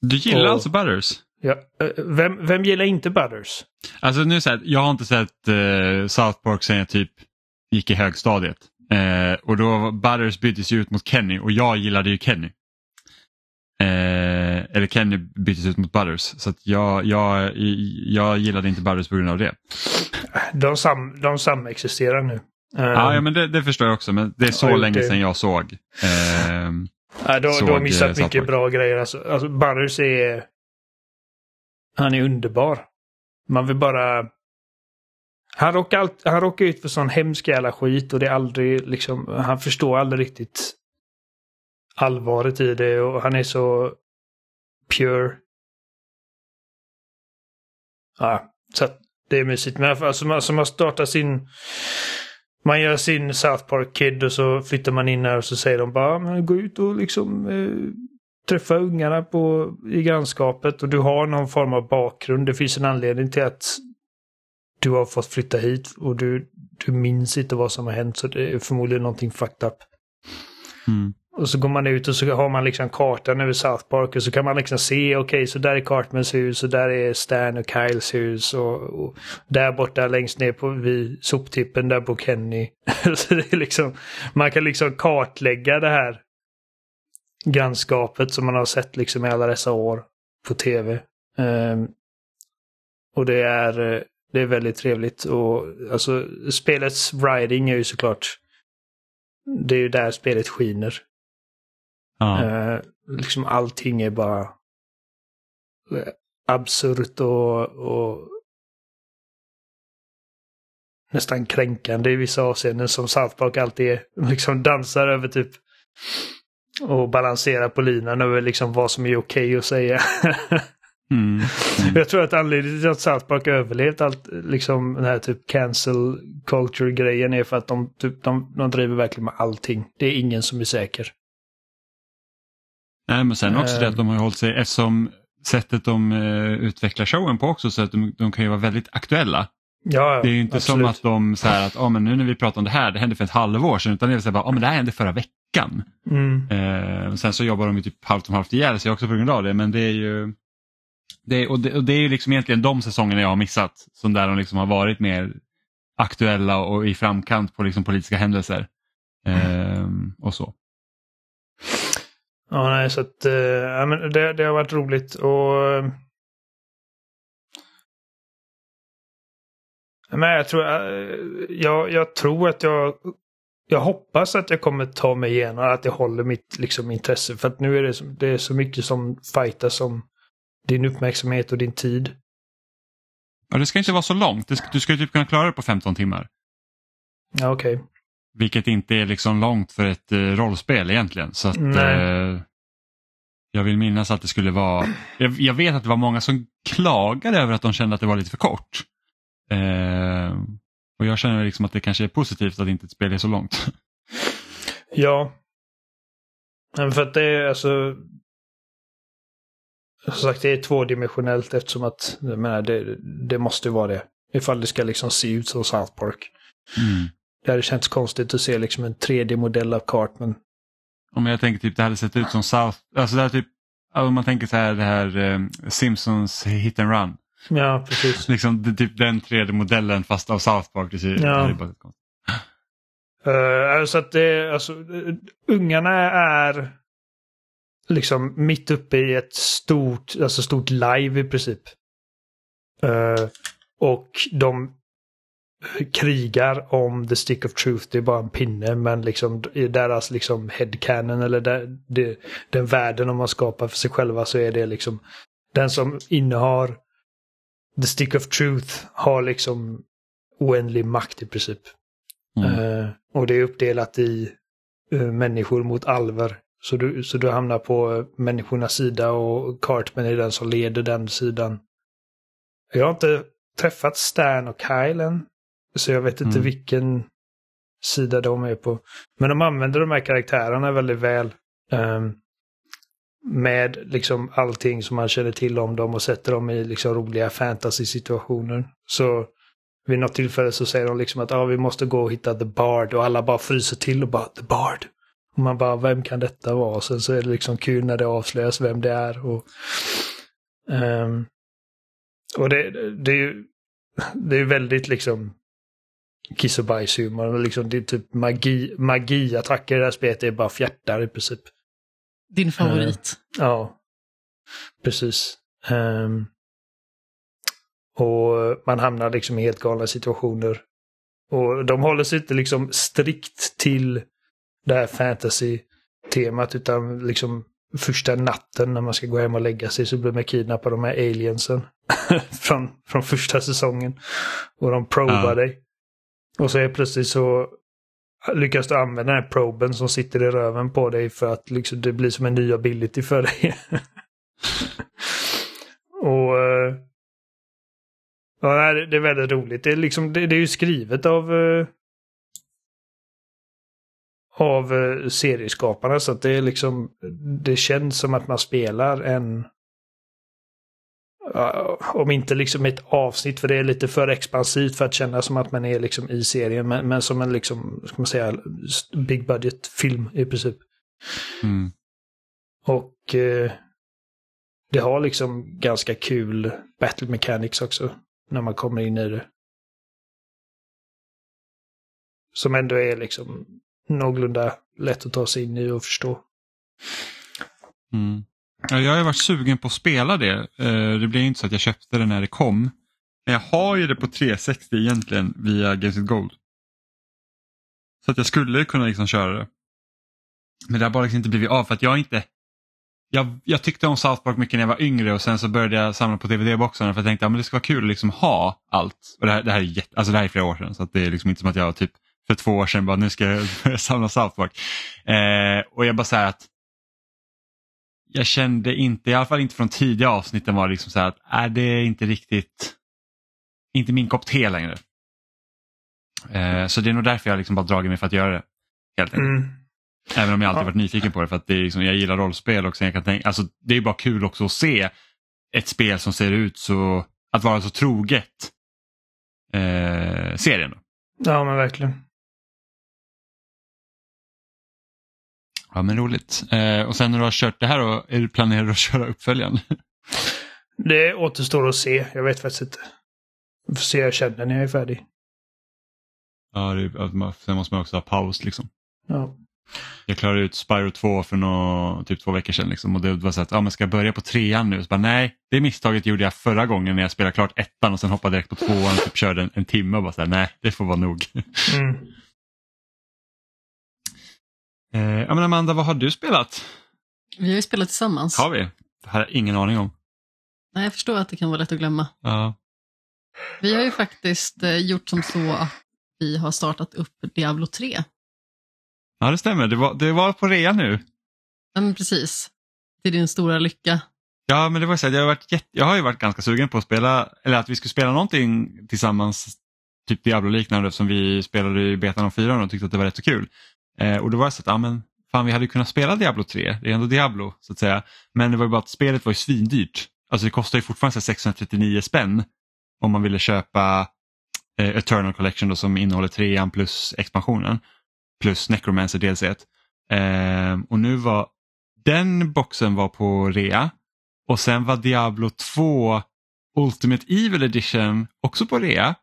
A: Du gillar
B: Och-
A: alltså Butters?
B: Ja, eh, vem, vem gillar inte Butters?
A: Alltså nu så här, jag har inte sett eh, South Park sedan jag typ gick i högstadiet. Eh, och då Butters byttes ju ut mot Kenny och jag gillade ju Kenny. Eh, eller Kenny byttes ut mot Butters. Så jag, jag, jag gillade inte Butters på grund av det.
B: De, sam, de samexisterar nu. Eh,
A: Ja, ja men det, det förstår jag också men det är så länge
B: det.
A: sedan jag såg. Eh,
B: du, du
A: såg,
B: har
A: eh,
B: missat mycket bra grejer. Alltså, alltså Butters är... Han är underbar. Man vill bara... Han råkar, allt, han råkar ut för sån hemsk jävla skit och det är aldrig liksom... Han förstår aldrig riktigt allvaret i det och han är så pure. Ja, så att det är mysigt. Men alltså man, alltså man startar sin... Man gör sin South Park Kid och så flyttar man in här och så säger de bara men gå ut och liksom eh, träffa ungarna på, i grannskapet och du har någon form av bakgrund. Det finns en anledning till att du har fått flytta hit och du, du minns inte vad som har hänt så det är förmodligen någonting fucked up.
A: mm.
B: Och så går man ut och så har man liksom kartan över South Park och så kan man liksom se, okej, så där är Cartmans hus och där är Stan och Kyles hus och, och där borta längst ner på vid soptippen där bor Kenny. [laughs] så det är liksom, man kan liksom kartlägga det här grannskapet som man har sett liksom i alla dessa år på tv. Ehm, och det är, eh, det är väldigt trevligt och alltså spelets writing är ju såklart det är ju där spelet skiner.
A: ja.
B: Eh, liksom allting är bara eh, absurt och, och nästan kränkande i vissa avseenden som South Park alltid är. [laughs] Liksom dansar över typ och balanserar på linan över liksom vad som är okej att säga. [laughs]
A: Mm.
B: Jag tror att anledningen till att South Park överlevt allt, liksom den här typ cancel culture-grejen är för att de, typ, de, de driver verkligen med allting. Det är ingen som är säker.
A: Nej, men sen också det
B: Eh.
A: att de har hållit sig, eftersom sättet de eh, utvecklar showen på också så att de, de kan ju vara väldigt aktuella.
B: Ja,
A: Det är ju inte
B: absolut.
A: som att de så här att ah, men nu när vi pratar om det här, det hände för ett halvår sedan utan det är så här ah, men det här hände förra veckan.
B: Mm.
A: Eh, sen så jobbar de ju typ halvt om halvt ihjäl sig också på grund av det men det är ju det, och, det, och det är ju liksom egentligen de säsongerna jag har missat som där de liksom har varit mer aktuella och i framkant på liksom politiska händelser. Eh, och så.
B: Ja, nej, så att eh, det, det har varit roligt och... Men jag tror, eh, jag, jag tror att jag... Jag hoppas att jag kommer ta mig igenom, att jag håller mitt liksom, intresse. För att nu är det, så- det är så mycket som fightas om din uppmärksamhet och din tid.
A: Ja, det ska inte vara så långt, ska, du ska typ kunna klara det på 15 timmar.
B: Ja, okej.
A: Vilket inte är liksom långt för ett eh, rollspel egentligen. Så att,
B: Nej.
A: eh, jag vill minnas att det skulle vara, jag, jag vet att det var många som klagade över att de kände att det var lite för kort. Eh, och jag känner liksom att det kanske är positivt att inte ett spel är så långt. [laughs]
B: Ja. Men för att det är alltså... Som sagt, det är tvådimensionellt eftersom att jag menar, det, det måste vara det. Ifall det ska liksom se ut som South Park.
A: Mm.
B: Det hade känts konstigt att se liksom en 3D-modell av Cartman.
A: Om jag tänker typ det hade sett ut som South, alltså det här typ, om man tänker så här det här eh, Simpsons hit and run.
B: Ja, precis.
A: Liksom typ den 3D-modellen fast av South Park. Det ser,
B: Ja.
A: det är bara konstigt.
B: Uh, alltså att det, alltså, uh, ungarna är liksom mitt uppe i ett stort, alltså stort live i princip. Eh, och de krigar om the stick of truth, det är bara en pinne, men liksom i deras liksom headcanon eller där, det, den världen de har skapat för sig själva så är det liksom den som innehar the stick of truth har liksom oändlig makt i princip.
A: Mm.
B: Eh, och det är uppdelat i eh, människor mot alver. Så du, så du hamnar på människornas sida och Cartman är den som leder den sidan. Jag har inte träffat Stan och Kyle än. Så jag vet inte
A: Mm.
B: vilken sida de är på. Men de använder de här karaktärerna väldigt väl. ehm, med liksom allting som man känner till om dem och sätter dem i liksom roliga fantasy-situationer. Så vid något tillfälle så säger de liksom att ah, vi måste gå och hitta The Bard och alla bara fryser till och bara The Bard. Och man bara, vem kan detta vara? Och sen så är det liksom kul när det avslöjas vem det är. Och, um, och det, det är ju det är väldigt liksom kiss och bajshumor. Liksom, det är typ magi, magiattacker i det här spelet. Det är bara fjärtar i princip.
C: Din favorit.
B: Ja, precis. Ehm, och man hamnar liksom i helt galna situationer. Och de håller sig inte liksom strikt till det här fantasy-temat utan liksom första natten när man ska gå hem och lägga sig så blir man kidnappad av de här aliensen [laughs] från, från första säsongen. Och de probar
A: Ja.
B: dig. Och så är plötsligt så lyckas du använda den här proben som sitter i röven på dig för att liksom det blir som en ny ability för dig. [laughs] och eh, ja, det- är väldigt roligt. Det är, liksom, det, det är ju skrivet av eh, av eh, serieskaparna så att det är liksom det känns som att man spelar en om inte liksom ett avsnitt, för det är lite för expansivt för att kännas som att man är liksom i serien, men, men som en liksom, ska man säga, big budget film i princip.
A: Mm.
B: Och eh, det har liksom ganska kul battle mechanics också, när man kommer in i det. Som ändå är liksom någorlunda lätt att ta sig in i och förstå.
A: Mm. Ja, jag har varit sugen på att spela det. Eh, det blev inte så att jag köpte det när det kom. Men jag har ju det på 360 egentligen via Games with Gold. Så att jag skulle kunna liksom köra det. Men det har bara liksom inte blivit av för att jag inte... Jag, jag tyckte om South Park mycket när jag var yngre och sen så började jag samla på DVD-boxarna för jag tänkte att det ska vara kul att liksom ha allt. Och det här, det här är jätte, alltså det här är flera år sedan så att det är liksom inte som att jag typ för två år sedan bara nu ska jag [laughs] samla South Park. Eh, och jag bara säger att jag kände inte, i alla fall inte från tidiga avsnitten var det liksom så här att är det inte riktigt, inte min kopp te längre. Eh, så det är nog därför jag liksom bara dragit mig för att göra det. Helt enkelt.
B: Mm.
A: Även om jag alltid
B: Ja.
A: varit nyfiken på det för att det är liksom, jag gillar rollspel och sen jag kan tänka, alltså det är bara kul också att se ett spel som ser ut så, att vara så troget eh, serien. Då.
B: Ja, men verkligen.
A: Ja men roligt. Eh, och sen när du har kört det här då, är du planerar att [laughs] köra uppföljaren?
B: Det återstår att se. Jag vet faktiskt inte. Vi får se, jag känner när jag är färdig.
A: ja, det, sen måste man också ha paus liksom.
B: Ja.
A: Jag klarade ut Spyro 2 för nå, typ två veckor sedan liksom, och det var så att ja, men ska jag börja på trean nu? Så bara, nej, det misstaget gjorde jag förra gången när jag spelade klart ettan och sen hoppade direkt på tvåan och typ körde en, en timme och bara så här, nej, det får vara nog. [laughs]
B: Mm.
A: Eh, ja, men Amanda, vad har du spelat?
C: Vi har ju spelat tillsammans.
A: Har vi? Det här har jag ingen aning om.
C: Nej, jag förstår att det kan vara lätt att glömma.
A: Ja.
C: Vi har ju faktiskt eh, gjort som så att vi har startat upp Diablo 3.
A: ja, det stämmer. Det var, det var på rea nu.
C: Ja, men precis. Till din stora lycka.
A: Ja, men det var så att jag, har varit jätte, jag har ju varit ganska sugen på att spela, eller att vi skulle spela någonting tillsammans, typ Diablo-liknande, eftersom vi spelade i betan av 4 och tyckte att det var rätt så kul. Eh, och då var det så att, ja men fan vi hade kunnat spela Diablo 3, det är ändå Diablo så att säga. Men det var ju bara att spelet var ju svindyrt. Alltså det kostar ju fortfarande så här 639 spänn om man ville köpa eh, Eternal Collection då, som innehåller trean plus expansionen. Plus Necromancer DLC. Eh, och nu var den boxen var på rea och sen var Diablo 2 Ultimate Evil Edition också på rea.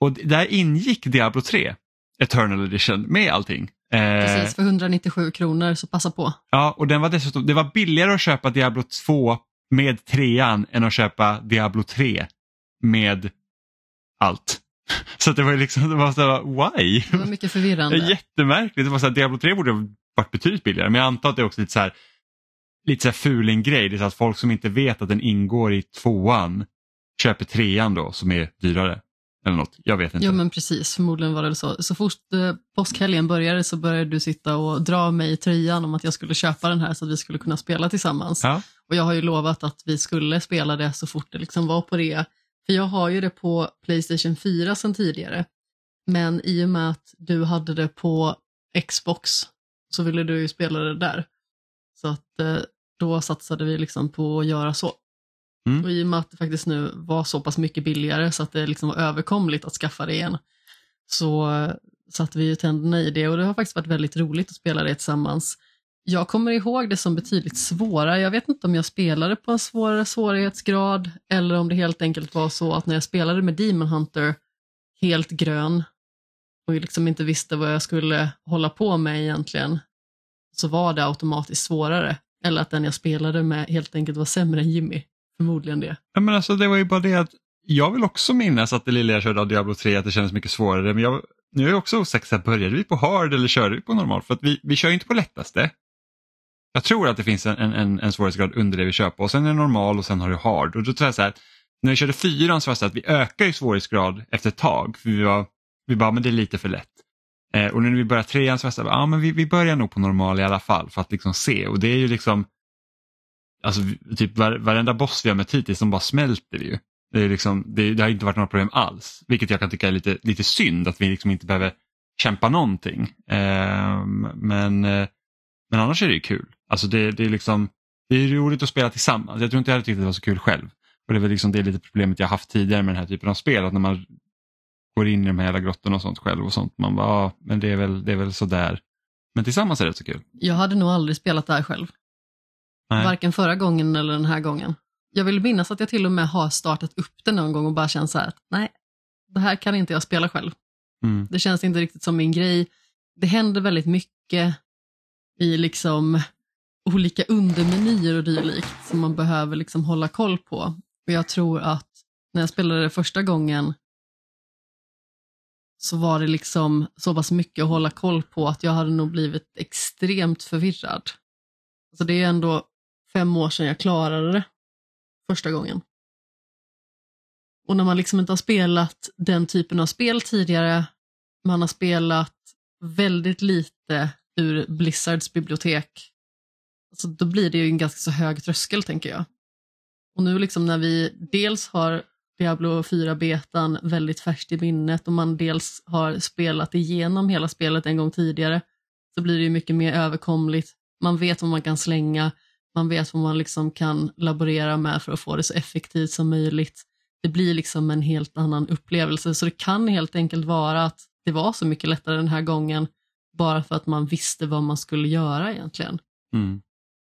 A: Och där ingick Diablo 3 Eternal Edition med allting. Eh,
C: Precis, för 197 kronor, så passa på.
A: Ja, och den var dessutom, det var billigare att köpa Diablo 2 med trean än att köpa Diablo 3 med allt. [laughs] Så det var liksom, det var så här, why?
C: Det var mycket förvirrande. [laughs]
A: jättemärkligt. Det var så här, Diablo 3 borde ha varit betydligt billigare men jag antar att det är också lite så här lite så här fuling-grej. Det är så att folk som inte vet att den ingår i tvåan köper trean då som är dyrare. Eller något, jag vet inte.
C: Ja men precis, förmodligen var det så. Så fort eh, påskhelgen började så började du sitta och dra mig i tröjan om att jag skulle köpa den här så att vi skulle kunna spela tillsammans.
A: Ja.
C: Och jag har ju lovat att vi skulle spela det så fort det liksom var på det. För jag har ju det på Playstation 4 sedan tidigare. Men i och med att du hade det på Xbox så ville du ju spela det där. Så att eh, då satsade vi liksom på att göra så.
A: Mm.
C: Och i och med att det faktiskt nu var så pass mycket billigare så att det liksom var överkomligt att skaffa det igen så eh, satte vi ju tänderna i det och det har faktiskt varit väldigt roligt att spela det tillsammans. Jag kommer ihåg det som betydligt svårare. Jag vet inte om jag spelade på en svårare svårighetsgrad eller om det helt enkelt var så att när jag spelade med Demon Hunter helt grön och liksom inte visste vad jag skulle hålla på med egentligen så var det automatiskt svårare. Eller att den jag spelade med helt enkelt var sämre än Jimmy. Förmodligen det.
A: Ja, men alltså, det var ju bara det att jag vill också minnas att det lilla jag körde av Diablo 3 att det kändes mycket svårare. Men jag, nu är jag också osäker, så här, började vi på hard eller körde vi på normal? För att vi, vi kör ju inte på lättaste. Jag tror att det finns en, en, en svårighetsgrad under det vi kör på och sen är det normal och sen har du hard. Och då tror jag så här, när vi körde fyran så var det så att vi ökar ju svårighetsgrad efter ett tag. För vi, var, vi bara, men det är lite för lätt. Eh, och när vi börjar trean så var det så här, ja men vi, vi börjar nog på normal i alla fall för att liksom se. Och det är ju liksom, alltså typ var, varenda boss vi har mött hittills, de bara smälter ju. Det, är liksom, det, det har inte varit några problem alls, vilket jag kan tycka är lite, lite synd att vi liksom inte behöver kämpa någonting. Eh, men, eh, men annars är det ju kul. Alltså det, det, är liksom, det är roligt att spela tillsammans. Jag tror inte jag hade tyckt att det var så kul själv. Och det är väl liksom det lite problemet jag haft tidigare med den här typen av spel, att när man går in i de här jävla grottorna och sånt själv och sånt, man bara, ah, men det är väl, det är väl sådär. Men tillsammans är det så kul.
C: Jag hade nog aldrig spelat det här själv.
A: Nej.
C: Varken förra gången eller den här gången. Jag vill minnas att jag till och med har startat upp det någon gång och bara känt så här att nej, det här kan inte jag spela själv.
A: Mm.
C: Det känns inte riktigt som min grej. Det händer väldigt mycket i liksom olika undermenyer och dylikt som man behöver liksom hålla koll på. Och jag tror att när jag spelade det första gången så var det liksom så pass mycket att hålla koll på att jag hade nog blivit extremt förvirrad. Alltså det är ändå fem år sedan jag klarade det första gången. Och när man liksom inte har spelat den typen av spel tidigare, man har spelat väldigt lite ur Blizzards bibliotek, alltså då blir det ju en ganska så hög tröskel tänker jag. Och nu liksom när vi dels har Diablo 4-betan väldigt färskt i minnet och man dels har spelat igenom hela spelet en gång tidigare så blir det ju mycket mer överkomligt. Man vet vad man kan slänga, man vet vad man liksom kan laborera med för att få det så effektivt som möjligt. Det blir liksom en helt annan upplevelse så det kan helt enkelt vara att det var så mycket lättare den här gången bara för att man visste vad man skulle göra egentligen.
A: Mm.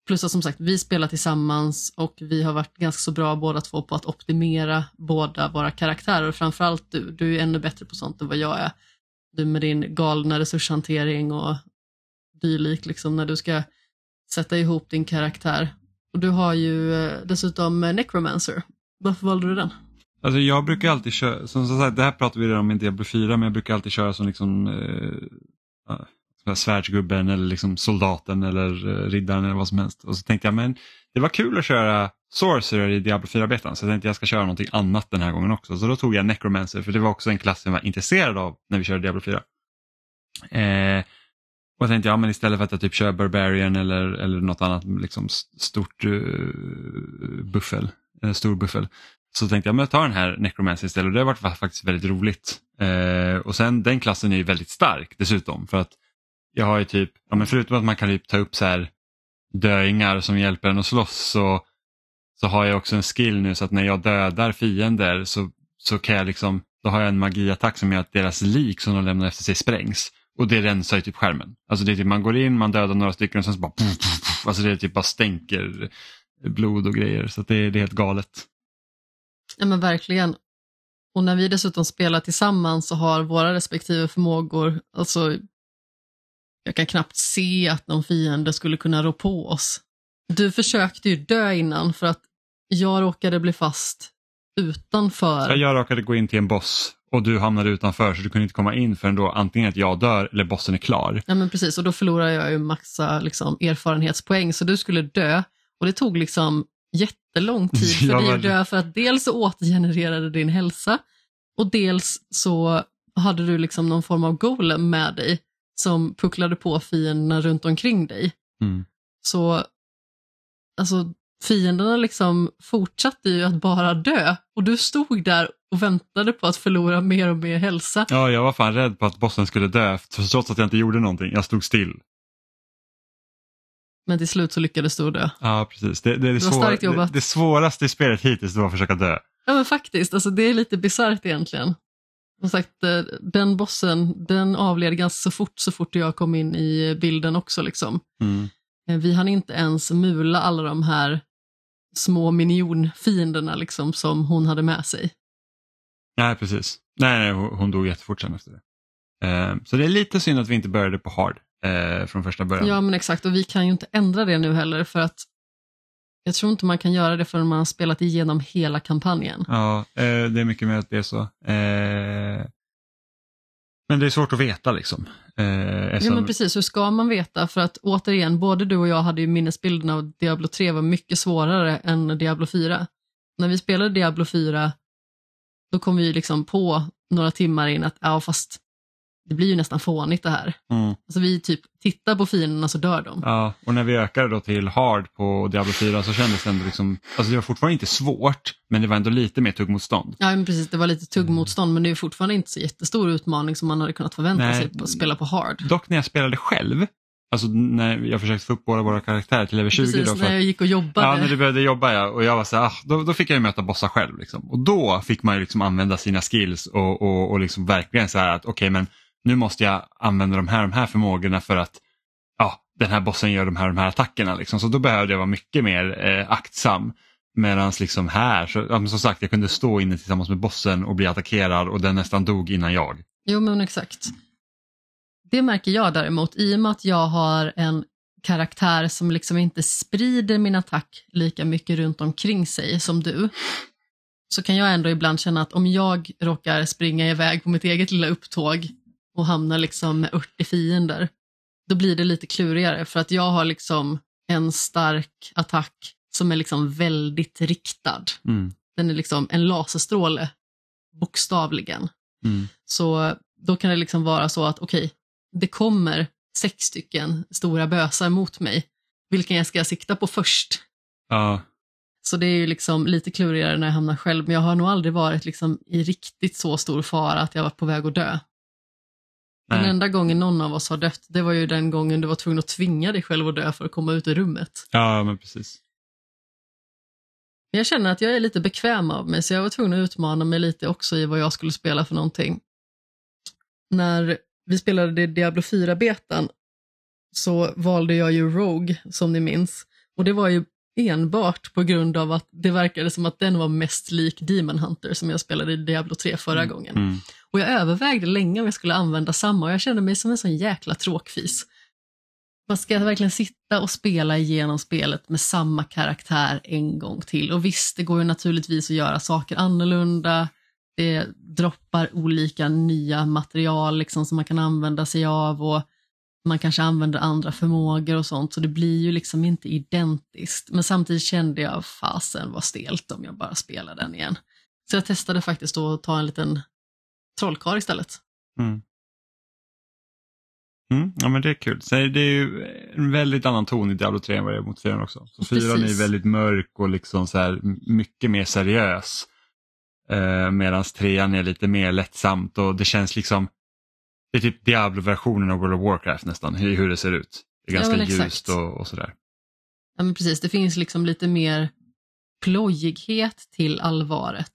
C: Plus att som sagt, vi spelar tillsammans och vi har varit ganska så bra båda två på att optimera båda våra karaktärer. Framförallt du, du är ännu bättre på sånt än vad jag är. Du med din galna resurshantering och dylik, liksom när du ska sätta ihop din karaktär. Och du har ju eh, dessutom eh, Necromancer. Varför valde du den?
A: Alltså jag brukar alltid köra, som sagt det här pratar vi redan om i Diablo 4, men jag brukar alltid köra som liksom eh, som svärdsgubben eller liksom soldaten eller eh, riddaren eller vad som helst. Och så tänkte jag men det var kul att köra Sorcerer i Diablo 4-betan så jag tänkte jag ska köra någonting annat den här gången också. Så då tog jag Necromancer för det var också en klass jag var intresserad av när vi körde Diablo 4. Eh, och jag tänkte ja men istället för att jag typ kör Barbarian eller, eller något annat liksom stort uh, buffel, uh, stor buffel så tänkte jag men jag tar den här Necromancer istället och det har varit faktiskt väldigt roligt. Uh, och sen den klassen är ju väldigt stark dessutom för att jag har ju typ, ja, men förutom att man kan typ ta upp så här döingar som hjälper en att slåss så, så har jag också en skill nu så att när jag dödar fiender så, så kan jag liksom, då har jag en magiattack som gör att deras lik som de lämnar efter sig sprängs. Och det rensar ju typ skärmen. Alltså det är typ man går in, man dödar några stycken och sen så bara, puff, puff, puff. alltså det är typ bara stänker blod och grejer så att det, det är helt galet.
C: Ja men verkligen. Och när vi dessutom spelar tillsammans så har våra respektive förmågor, alltså jag kan knappt se att någon fiende skulle kunna rå på oss. Du försökte ju dö innan för att jag råkade bli fast utanför.
A: Ja, Jag råkade gå in till en boss och du hamnade utanför så du kunde inte komma in förrän då antingen att jag dör eller bossen är klar.
C: Ja men precis, och då förlorar jag ju massa liksom, erfarenhetspoäng så du skulle dö och det tog liksom jättelång [laughs] tid för
A: Ja,
C: dig att dö för att dels så återgenererade din hälsa Och dels så hade du liksom någon form av golem med dig som pucklade på fienderna runt omkring dig.
A: Mm.
C: Så alltså, fienderna liksom fortsatte ju att bara dö och du stod där och väntade på att förlora mer och mer hälsa.
A: Ja, jag var fan rädd på att bossen skulle dö trots att jag inte gjorde någonting. Jag stod still.
C: Men till slut så lyckades du dö.
A: Ja, precis. Det, det, är det,
C: Det
A: svår, det, det svåraste i spelet hittills var att försöka dö.
C: Ja men faktiskt, alltså, det är lite bisarrt egentligen. Som sagt, eh, den bossen den avled ganska så fort så fort jag kom in i bilden också. Liksom.
A: Mm.
C: Eh, Vi hann inte ens mula alla de här små minionfienderna liksom, som hon hade med sig.
A: Nej, precis. Nej, nej hon, dog jättefort sen efter det. Eh, så det är lite synd att vi inte började på hard eh, från första början.
C: Ja men exakt, och vi kan ju inte ändra det nu heller för att jag tror inte man kan göra det förrän man har spelat igenom hela kampanjen.
A: Ja, eh, det är mycket mer att det är så. Men det är svårt att veta liksom. Eh,
C: Ja
A: eftersom-
C: men precis, hur ska man veta? För att återigen, både du och jag hade ju minnesbilden av Diablo 3 var mycket svårare än Diablo 4. När vi spelade Diablo 4, då kom vi liksom på några timmar in att ja fast det blir ju nästan fånigt det här.
A: Mm.
C: Alltså vi typ tittar på fienderna så dör de.
A: Ja, och när vi ökade då till hard på Diablo 4 så kändes det ändå liksom, alltså det var fortfarande inte svårt, men det var ändå lite mer tuggmotstånd.
C: Ja men precis, det var lite tuggmotstånd men det är fortfarande inte så jättestor utmaning som man hade kunnat förvänta
A: Nej.
C: sig att spela på hard.
A: Dock när jag spelade själv, alltså när jag försökte få upp båda våra karaktärer till level 20
C: Precis,
A: då, för
C: när jag gick och jobbade.
A: Ja, när du började jobba ja, och jag var så här, ah, då, då fick jag ju möta bossar själv. Liksom. Och då fick man ju liksom använda sina skills och, och, och liksom verkligen så här att okej men nu måste jag använda de här, de här förmågorna för att ja, den här bossen gör de här, de här attackerna. Liksom. Så då behövde jag vara mycket mer eh, aktsam. Medan liksom här, så, ja, men som sagt jag kunde stå inne tillsammans med bossen och bli attackerad och den nästan dog innan jag.
C: Jo men exakt. Det märker jag däremot, i och med att jag har en karaktär som liksom inte sprider min attack lika mycket runt omkring sig som du, så kan jag ändå ibland känna att om jag råkar springa iväg på mitt eget lilla upptåg och hamnar liksom med 80 fiender, då blir det lite klurigare för att jag har liksom en stark attack som är liksom väldigt riktad.
A: Mm.
C: Den är liksom en laserstråle, bokstavligen.
A: Mm.
C: Så då kan det liksom vara så att okej, det kommer sex stycken stora bösar mot mig. Vilken jag ska sikta på först?
A: Ja,
C: Så det är ju liksom lite klurigare när jag hamnar själv, men jag har nog aldrig varit liksom i riktigt så stor fara att jag var på väg att dö. Den
A: nej.
C: enda gången någon av oss har dött, det var ju den gången du var tvungen att tvinga dig själv att dö för att komma ut ur rummet.
A: ja men precis.
C: Jag känner att jag är lite bekväm av mig, så jag var tvungen att utmana mig lite också i vad jag skulle spela för någonting. När vi spelade Diablo 4-betan så valde jag ju Rogue, som ni minns. Och det var ju enbart på grund av att det verkade som att den var mest lik Demon Hunter som jag spelade i Diablo 3 förra gången.
A: Mm.
C: Och jag övervägde länge om jag skulle använda samma och jag kände mig som en sån jäkla tråkfis. Man ska verkligen sitta och spela igenom spelet med samma karaktär en gång till. Och visst, det går ju naturligtvis att göra saker annorlunda. Det droppar olika nya material liksom, som man kan använda sig av och man kanske använder andra förmågor och sånt, så det blir ju liksom inte identiskt. Men samtidigt kände jag, fasen vad stelt om jag bara spelar den igen. Så jag testade faktiskt då att ta en liten trollkarl istället.
A: Mm. Mm, ja men det är kul. Så det är ju en väldigt annan ton i Diablo 3 än vad det är mot 4 också. Så 4 är väldigt mörk och liksom så här mycket mer seriös. Eh, Medan 3 är lite mer lättsamt och det känns liksom det är typ Diablo-versionen av World of Warcraft nästan, hur, hur det ser ut. Det är
C: Ja,
A: ganska
C: exakt.
A: ljust och, och sådär.
C: Ja, men precis, det finns liksom lite mer plojighet till allvaret.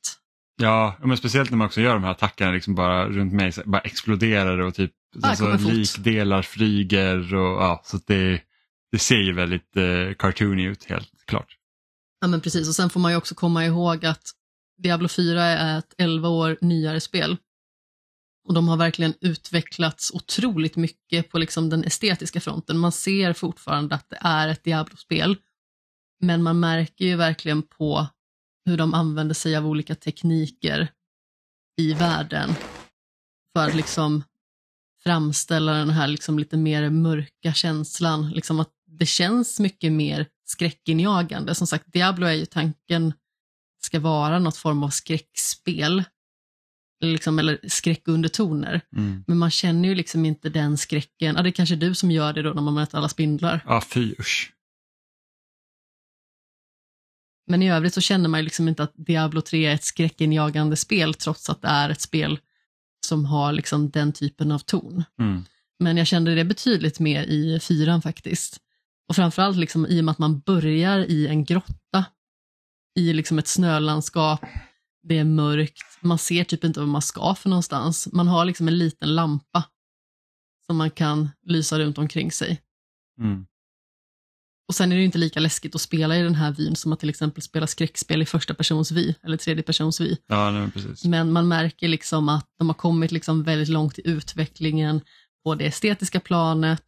A: Ja, men speciellt när man också gör de här attackerna liksom bara runt mig, så bara exploderar och typ alltså, likdelar flyger och ja, så det, det ser ju väldigt eh, cartoony ut helt klart.
C: Ja, men precis, och sen får man ju också komma ihåg att Diablo 4 är ett 11 år nyare spel. Och de har verkligen utvecklats otroligt mycket på liksom den estetiska fronten. Man ser fortfarande att det är ett Diablo-spel, men man märker ju verkligen på hur de använder sig av olika tekniker i världen för att liksom framställa den här liksom lite mer mörka känslan. Liksom att det känns mycket mer skräckinjagande. Som sagt, Diablo är ju tanken ska vara något form av skräckspel liksom, eller skräckundertoner.
A: Mm.
C: Men man känner ju liksom inte den skräcken. Ja, det är kanske du som gör det då när man möter alla spindlar.
A: Ja, fy usch.
C: Men i övrigt så känner man ju liksom inte att Diablo 3 är ett skräckinjagande spel trots att det är ett spel som har liksom den typen av ton.
A: Mm.
C: Men jag kände det betydligt mer i fyran faktiskt. Och framförallt liksom i och med att man börjar i en grotta i liksom ett snölandskap. Det är mörkt, man ser typ inte vad man ska för någonstans. Man har liksom en liten lampa som man kan lysa runt omkring sig.
A: Mm.
C: Och sen är det inte lika läskigt att spela i den här vyn som att till exempel spela skräckspel i första persons vy eller tredje persons vy.
A: Ja, nej, precis.
C: Men man märker liksom att de har kommit liksom väldigt långt i utvecklingen på det estetiska planet.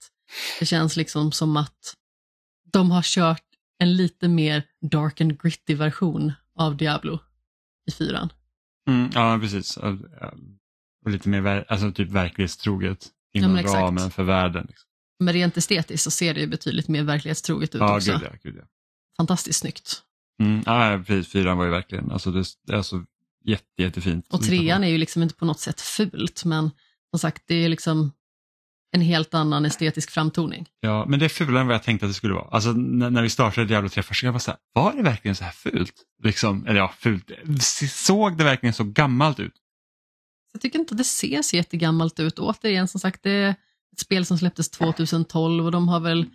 C: Det känns liksom som att de har kört en lite mer dark and gritty version av Diablo i fyran.
A: Mm, ja, precis. Ja, ja. Och lite mer alltså, typ verklighetstroget inom
C: exakt.
A: ramen för världen. Liksom.
C: Men rent estetiskt så ser det ju betydligt mer verklighetstroget ut
A: Ja,
C: också.
A: gud ja. Gud, ja.
C: Fantastiskt snyggt.
A: Mm, ja, precis. Fyran var ju verkligen, alltså det, det är alltså jätte, jättefint.
C: Och trean är ju liksom inte på något sätt fult, men som sagt, det är liksom en helt annan estetisk framtoning.
A: Ja, men det är fulare än vad jag tänkte att det skulle vara. Alltså när, när vi startade Diablo 3 första gången var jag så här, var det verkligen så här fult? Liksom, eller ja, fult. Såg det verkligen så gammalt ut?
C: Jag tycker inte att det ser så jättegammalt ut. Återigen, som sagt, det är ett spel som släpptes 2012 och de har väl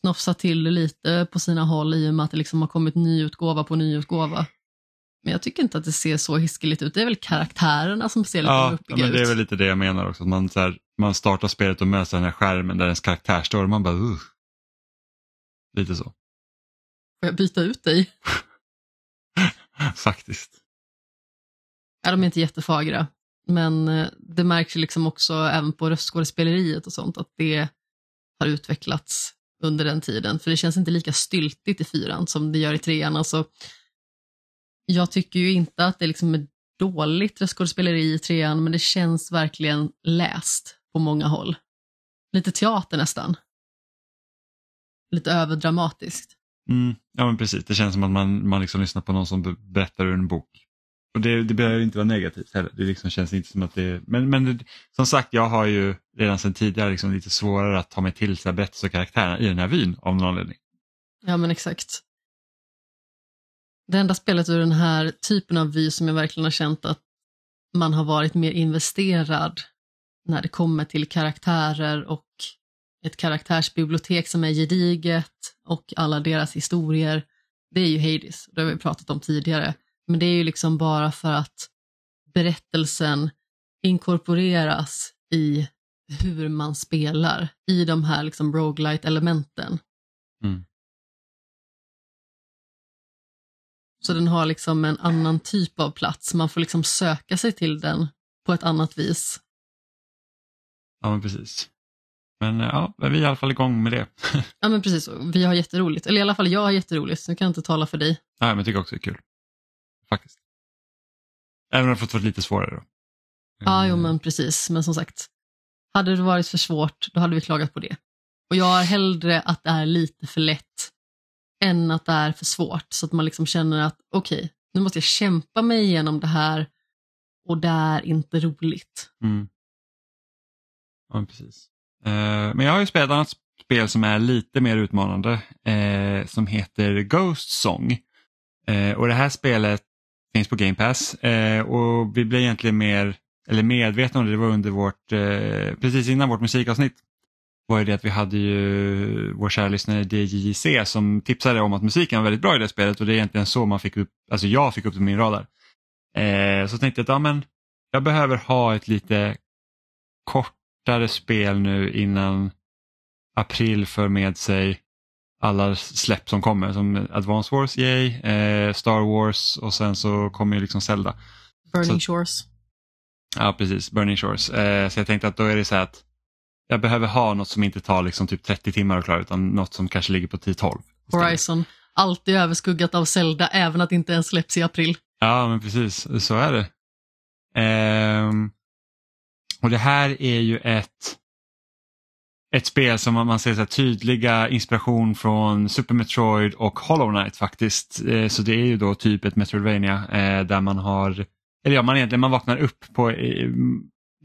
C: snofsat till det lite på sina håll i och med att det liksom har kommit nyutgåva på nyutgåva. Men jag tycker inte att det ser så hiskeligt ut. Det är väl karaktärerna som ser lite
A: Ja, ja
C: uppiga
A: men det är
C: ut.
A: väl lite det jag menar också. Man, så här, man startar spelet och möter den här skärmen där ens karaktär står och man bara uh. Lite så,
C: Får jag byta ut dig? [laughs]
A: faktiskt.
C: Ja, de är inte jättefagra. Men eh, det märks ju liksom också även på röstskådespeleriet och sånt att det har utvecklats under den tiden. För det känns inte lika styltigt i fyran som det gör i trean. Alltså, jag tycker ju inte att det liksom är dåligt röstskådespeleri i trean, men det känns verkligen läst på många håll. Lite teater nästan. Lite överdramatiskt.
A: Mm, ja men precis, det känns som att man, man liksom lyssnar på någon som be- berättar ur en bok. Och det, det behöver inte vara negativt heller. Det liksom känns inte som att det Men, men det, som sagt, jag har ju redan sedan tidigare liksom lite svårare att ta mig till så här berättelse och karaktärerna i den här vyn av någon anledning.
C: Ja, men exakt. Det enda spelet ur den här typen av vy som jag verkligen har känt att man har varit mer investerad när det kommer till karaktärer och ett karaktärsbibliotek som är gediget och alla deras historier. Det är ju Hades, det har vi pratat om tidigare. Men det är ju liksom bara för att berättelsen inkorporeras i hur man spelar i de här liksom roguelite elementen.
A: Mm.
C: Så den har liksom en annan typ av plats. Man får liksom söka sig till den på ett annat vis.
A: Ja men precis. Men eh, ja, vi är i alla fall igång med det. [laughs]
C: Ja men precis, vi har jätteroligt. Eller i alla fall jag har jätteroligt, så nu kan jag inte tala för dig.
A: Ja, men jag tycker också det är kul. Faktiskt. Även om det fått vara lite svårare då.
C: Ja, jo
A: Eh,
C: men precis. Men som sagt, hade det varit för svårt, då hade vi klagat på det. Och jag har hellre att det är lite för lätt än att det är för svårt. Så att man liksom känner att okej, nu måste jag kämpa mig igenom det här och det är inte roligt.
A: Mm. Ja, men precis. Eh, men jag har ju spelat ett annat spel som är lite mer utmanande eh, som heter Ghost Song. Eh, och det här spelet finns på Game Pass eh, och vi blev egentligen mer eller medvetna om det, det var under vårt, eh, precis innan vårt musikavsnitt var ju det att vi hade ju vår kära lyssnare DJJC som tipsade om att musiken var väldigt bra i det spelet och det är egentligen så man fick upp, alltså jag fick upp det på min radar. Eh, så tänkte jag att ja, men jag behöver ha ett lite kort kortare spel nu innan april för med sig alla släpp som kommer som Advance Wars, yay, eh, Star Wars och sen så kommer ju liksom Zelda.
C: Burning
A: Så-
C: Shores.
A: Ja precis, Burning Shores. Eh, så jag tänkte att då är det så här att jag behöver ha något som inte tar liksom typ 30 timmar att klara utan något som kanske ligger på 10-12. istället.
C: Horizon. Alltid överskuggat av Zelda, även att det inte ens släpps i april.
A: Ja, men precis. Så är det. Ehm, och det här är ju ett, ett spel som man, ser så här tydliga inspiration från Super Metroid och Hollow Knight faktiskt. Eh, så det är ju då typ ett Metroidvania eh, där man har eller ja, man egentligen man vaknar upp på,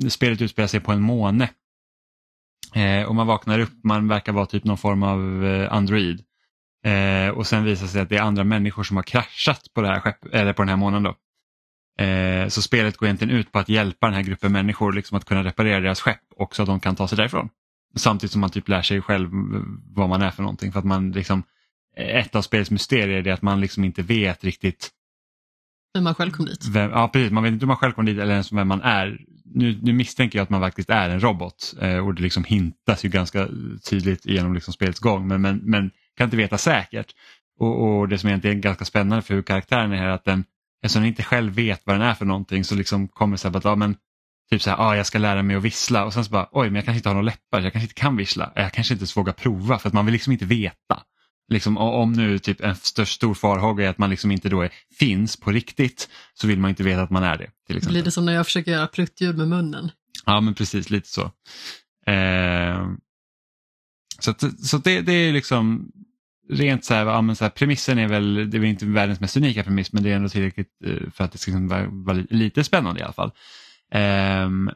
A: spelet utspelar sig på en måne. Eh, och man vaknar upp, man verkar vara typ någon form av android. Eh, och sen visar det sig att det är andra människor som har kraschat på, det här skepp, eller på den här månen. Då. Eh, så spelet går egentligen ut på att hjälpa den här gruppen människor liksom att kunna reparera deras skepp och så att de kan ta sig därifrån. Samtidigt som man typ lär sig själv vad man är för någonting. För att man liksom, ett av spelets mysterier är att man liksom inte vet riktigt
C: hur man själv kom dit.
A: Vem, ja, precis. Man vet inte hur man själv kom dit eller ens vem man är. Nu, nu misstänker jag att man faktiskt är en robot eh, och det liksom hintas ju ganska tydligt genom liksom spelets gång men, men, men kan inte veta säkert. Och, och det som egentligen är ganska spännande för hur karaktären är här att den, eftersom den inte själv vet vad den är för någonting så liksom kommer så här att ja, men, typ så här, ah, jag ska lära mig att vissla och sen så bara oj men jag kanske inte har några läppar, jag kanske inte kan vissla, jag kanske inte ens vågar prova för att man vill liksom inte veta. Liksom, om nu typ en stor, stor farhåga är att man liksom inte då är, finns på riktigt så vill man inte veta att man är det. Till exempel.
C: Blir det som när jag försöker göra pruttljud med munnen?
A: Ja men precis, lite så. Eh, så så det, det är liksom rent så här, ja, men så här, premissen är väl, det är väl inte världens mest unika premiss men det är ändå tillräckligt eh, för att det ska liksom vara, vara lite spännande i alla fall. Um,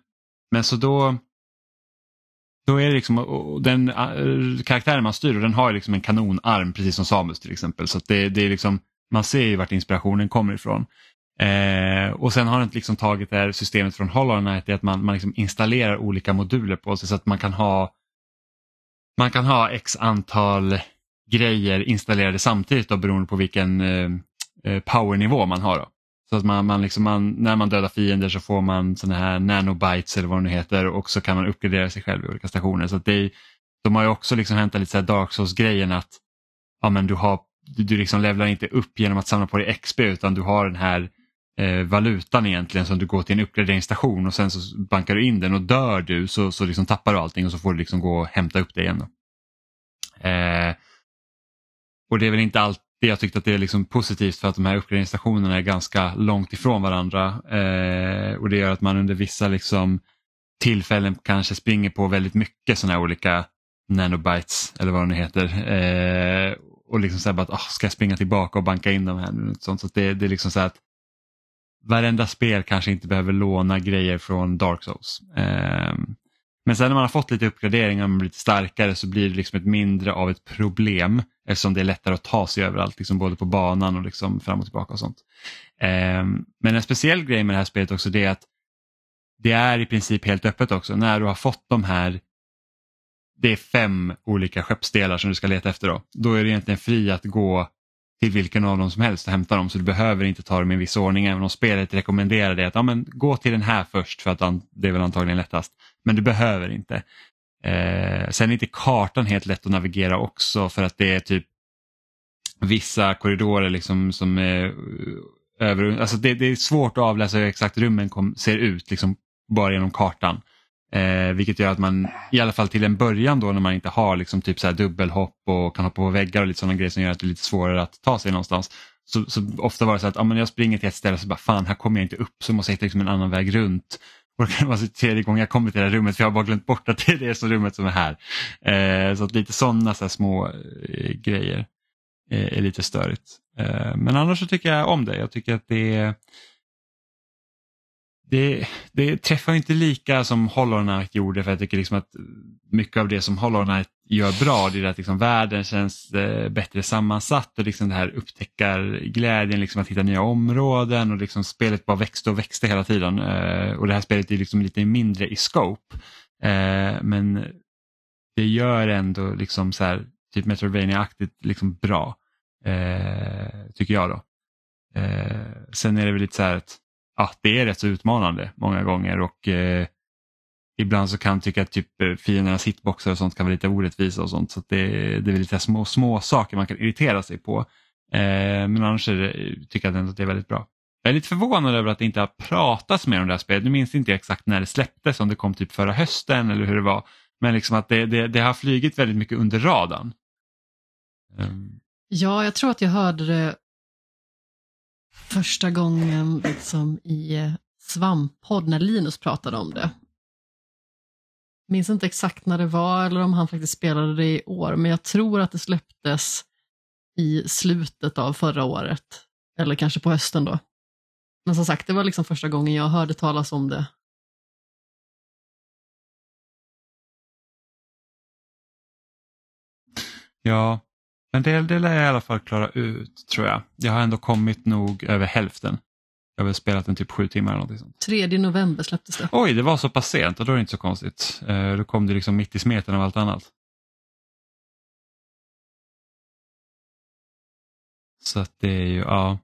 A: men så då då är det liksom, och den eh, karaktären man styr och den har liksom en kanonarm precis som Samus till exempel. Så det, det är liksom, man ser ju vart inspirationen kommer ifrån. Eh, och sen har den liksom tagit det här systemet från Hollow Knight att man, man liksom installerar olika moduler på sig så att man kan ha man kan ha x antal grejer installerade samtidigt då, beroende på vilken eh, eh, powernivå man har. Då. Så att man, man, liksom, man, när man dödar fiender så får man sådana här nanobytes eller vad det nu heter och så kan man uppgradera sig själv i olika stationer. Så det de har ju också liksom hämtat lite så Dark Souls-grejen att ja, men du, har, du, du liksom levlar inte upp genom att samla på dig XP utan du har den här eh, valutan egentligen som du går till en uppgraderingsstation och sen så bankar du in den och dör du så, så liksom tappar du allting och så får du liksom gå och hämta upp det igen. Eh, och det är väl inte alltid jag tyckte att det är liksom positivt för att de här uppgraderingsstationerna är ganska långt ifrån varandra eh, och det gör att man under vissa liksom, tillfällen kanske springer på väldigt mycket sådana här olika nanobytes eller vad det nu heter. Eh, och liksom så att, oh, ska jag springa tillbaka och banka in dem här nu? Sånt. Så det, det är liksom så att varenda spel kanske inte behöver låna grejer från Dark Souls. Eh, men sen när man har fått lite uppgraderingar och man blir lite starkare så blir det liksom ett mindre av ett problem eftersom det är lättare att ta sig överallt, liksom både på banan och liksom fram och tillbaka och sånt. Eh, men en speciell grej med det här spelet också det är att det är i princip helt öppet också. När du har fått de här, det är fem olika skeppsdelar som du ska leta efter då. Då är du egentligen fri att gå till vilken av dem som helst och hämta dem så du behöver inte ta dem i en viss ordning även om spelet rekommenderar dig att ja, men, gå till den här först för att det är väl antagligen lättast. Men du behöver inte. Eh, sen är inte kartan helt lätt att navigera också för att det är typ vissa korridorer liksom som är eh, över, alltså det, det är svårt att avläsa hur exakt rummen kom, ser ut liksom bara genom kartan. Eh, vilket gör att man i alla fall till en början då när man inte har liksom typ så här dubbelhopp och kan hoppa på väggar och lite sådana grejer som gör att det är lite svårare att ta sig någonstans. Så, så ofta var det så att ah, men jag springer till ett ställe och så bara fan här kommer jag inte upp så måste jag hitta liksom en annan väg runt. Och det var tredje gången jag kommer till det här rummet för jag har bara glömt bort att det är det som rummet som är här. Eh, så att lite sådana så små eh, grejer eh, är lite störigt. Eh, men annars så tycker jag om det. Jag tycker att det det, det träffar inte lika som Hollow Knight gjorde för jag tycker liksom att mycket av det som Hollow Knight gör bra det är att liksom världen känns eh, bättre sammansatt och liksom det här upptäckarglädjen liksom att hitta nya områden och liksom spelet bara växte och växte hela tiden. Eh, och det här spelet är liksom lite mindre i scope. Eh, men det gör ändå liksom så här, typ Metroidvania-aktigt liksom bra. Eh, tycker jag då. Eh, sen är det väl lite så här att ja, det är rätt så utmanande många gånger och eh, ibland så kan jag tycka att typ eh, fiendernas hitboxar och sånt kan vara lite orättvisa och sånt. Så det, det är lite små, små saker man kan irritera sig på. Eh, men annars är det, tycker jag ändå att det är väldigt bra. Jag är lite förvånad över att det inte har pratats mer om det här spelet. Nu minns inte exakt när det släpptes, om det kom typ förra hösten eller hur det var. Men liksom att det, det, det har flygit väldigt mycket under radarn.
C: Um. Ja, jag tror att jag hörde det första gången liksom i eh, Svamppodd när Linus pratade om det. Minns inte exakt när det var eller om han faktiskt spelade det i år, men jag tror att det släpptes i slutet av förra året. Eller kanske på hösten då. Men som sagt, det var liksom första gången jag hörde talas om det.
A: Ja, en del, det lär jag i alla fall klara ut tror jag. Jag har ändå kommit nog över hälften. Jag har väl spelat en typ sju timmar eller något sånt.
C: 3 november släpptes det.
A: Oj, det var så pass sent och då är det inte så konstigt. Eh, då kom det liksom mitt i smeten av allt annat. Så att det är ju, ja.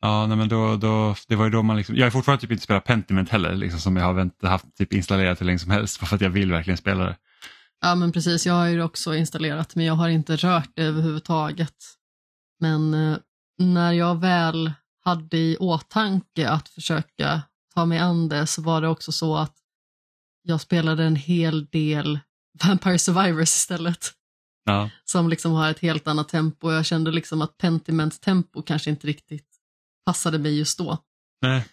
A: Ja, nej men då, då, det var ju då man liksom, jag har fortfarande typ inte spelat Pentiment heller, liksom som jag har vänt, haft typ installerat hur länge som helst, för att jag vill verkligen spela det.
C: Ja, men precis. Jag har ju också installerat, men jag har inte rört det överhuvudtaget. Men eh, när jag väl hade i åtanke att försöka ta mig an det så var det också så att jag spelade en hel del [laughs] Vampire Survivors istället.
A: Ja.
C: Som liksom har ett helt annat tempo. Jag kände liksom att Pentiments tempo kanske inte riktigt passade mig just då.
A: Nej.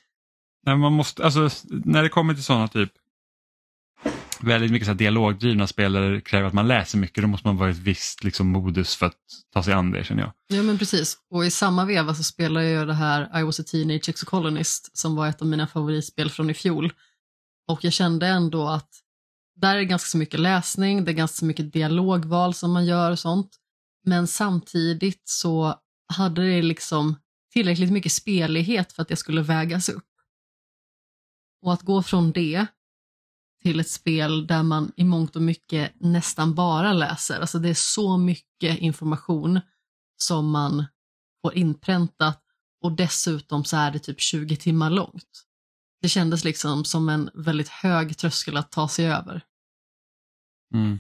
A: Nej, man måste, alltså, när det kommer till sådana typ väldigt mycket så här dialogdrivna spelare kräver att man läser mycket, då måste man vara i ett visst liksom, modus för att ta sig an det känner jag.
C: Ja men precis, och i samma veva så spelade jag det här I was a teenage exocolonist som var ett av mina favoritspel från i fjol. Och jag kände ändå att där är det ganska så mycket läsning, det är ganska så mycket dialogval som man gör och sånt. Men samtidigt så hade det liksom tillräckligt mycket spelighet för att det skulle vägas upp. Och att gå från det till ett spel där man i mångt och mycket nästan bara läser. Alltså det är så mycket information som man får inpräntat och dessutom så är det typ 20 timmar långt. Det kändes liksom som en väldigt hög tröskel att ta sig över.
A: Mm.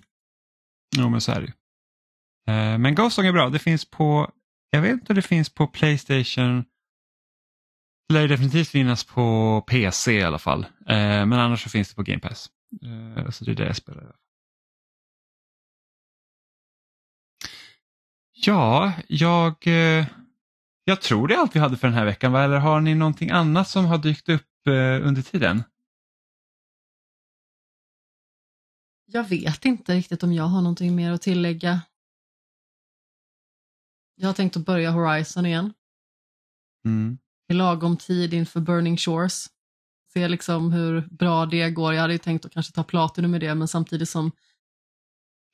A: Jo men så är det ju. Eh, men Ghostsong är bra, det finns på, jag vet inte om det finns på Playstation lär ju definitivt finnas på PC i alla fall. Eh, men annars så finns det på Game Pass. Eh, så det är det jag spelar. Ja, jag, eh, jag tror det är allt vi hade för den här veckan. va? Eller har ni någonting annat som har dykt upp under tiden?
C: Jag vet inte riktigt om jag har någonting mer att tillägga. Jag har tänkt att börja Horizon igen.
A: Mm.
C: I lagom tid inför Burning Shores. Se liksom hur bra det går. Jag hade ju tänkt att kanske ta Platinum med det, men samtidigt som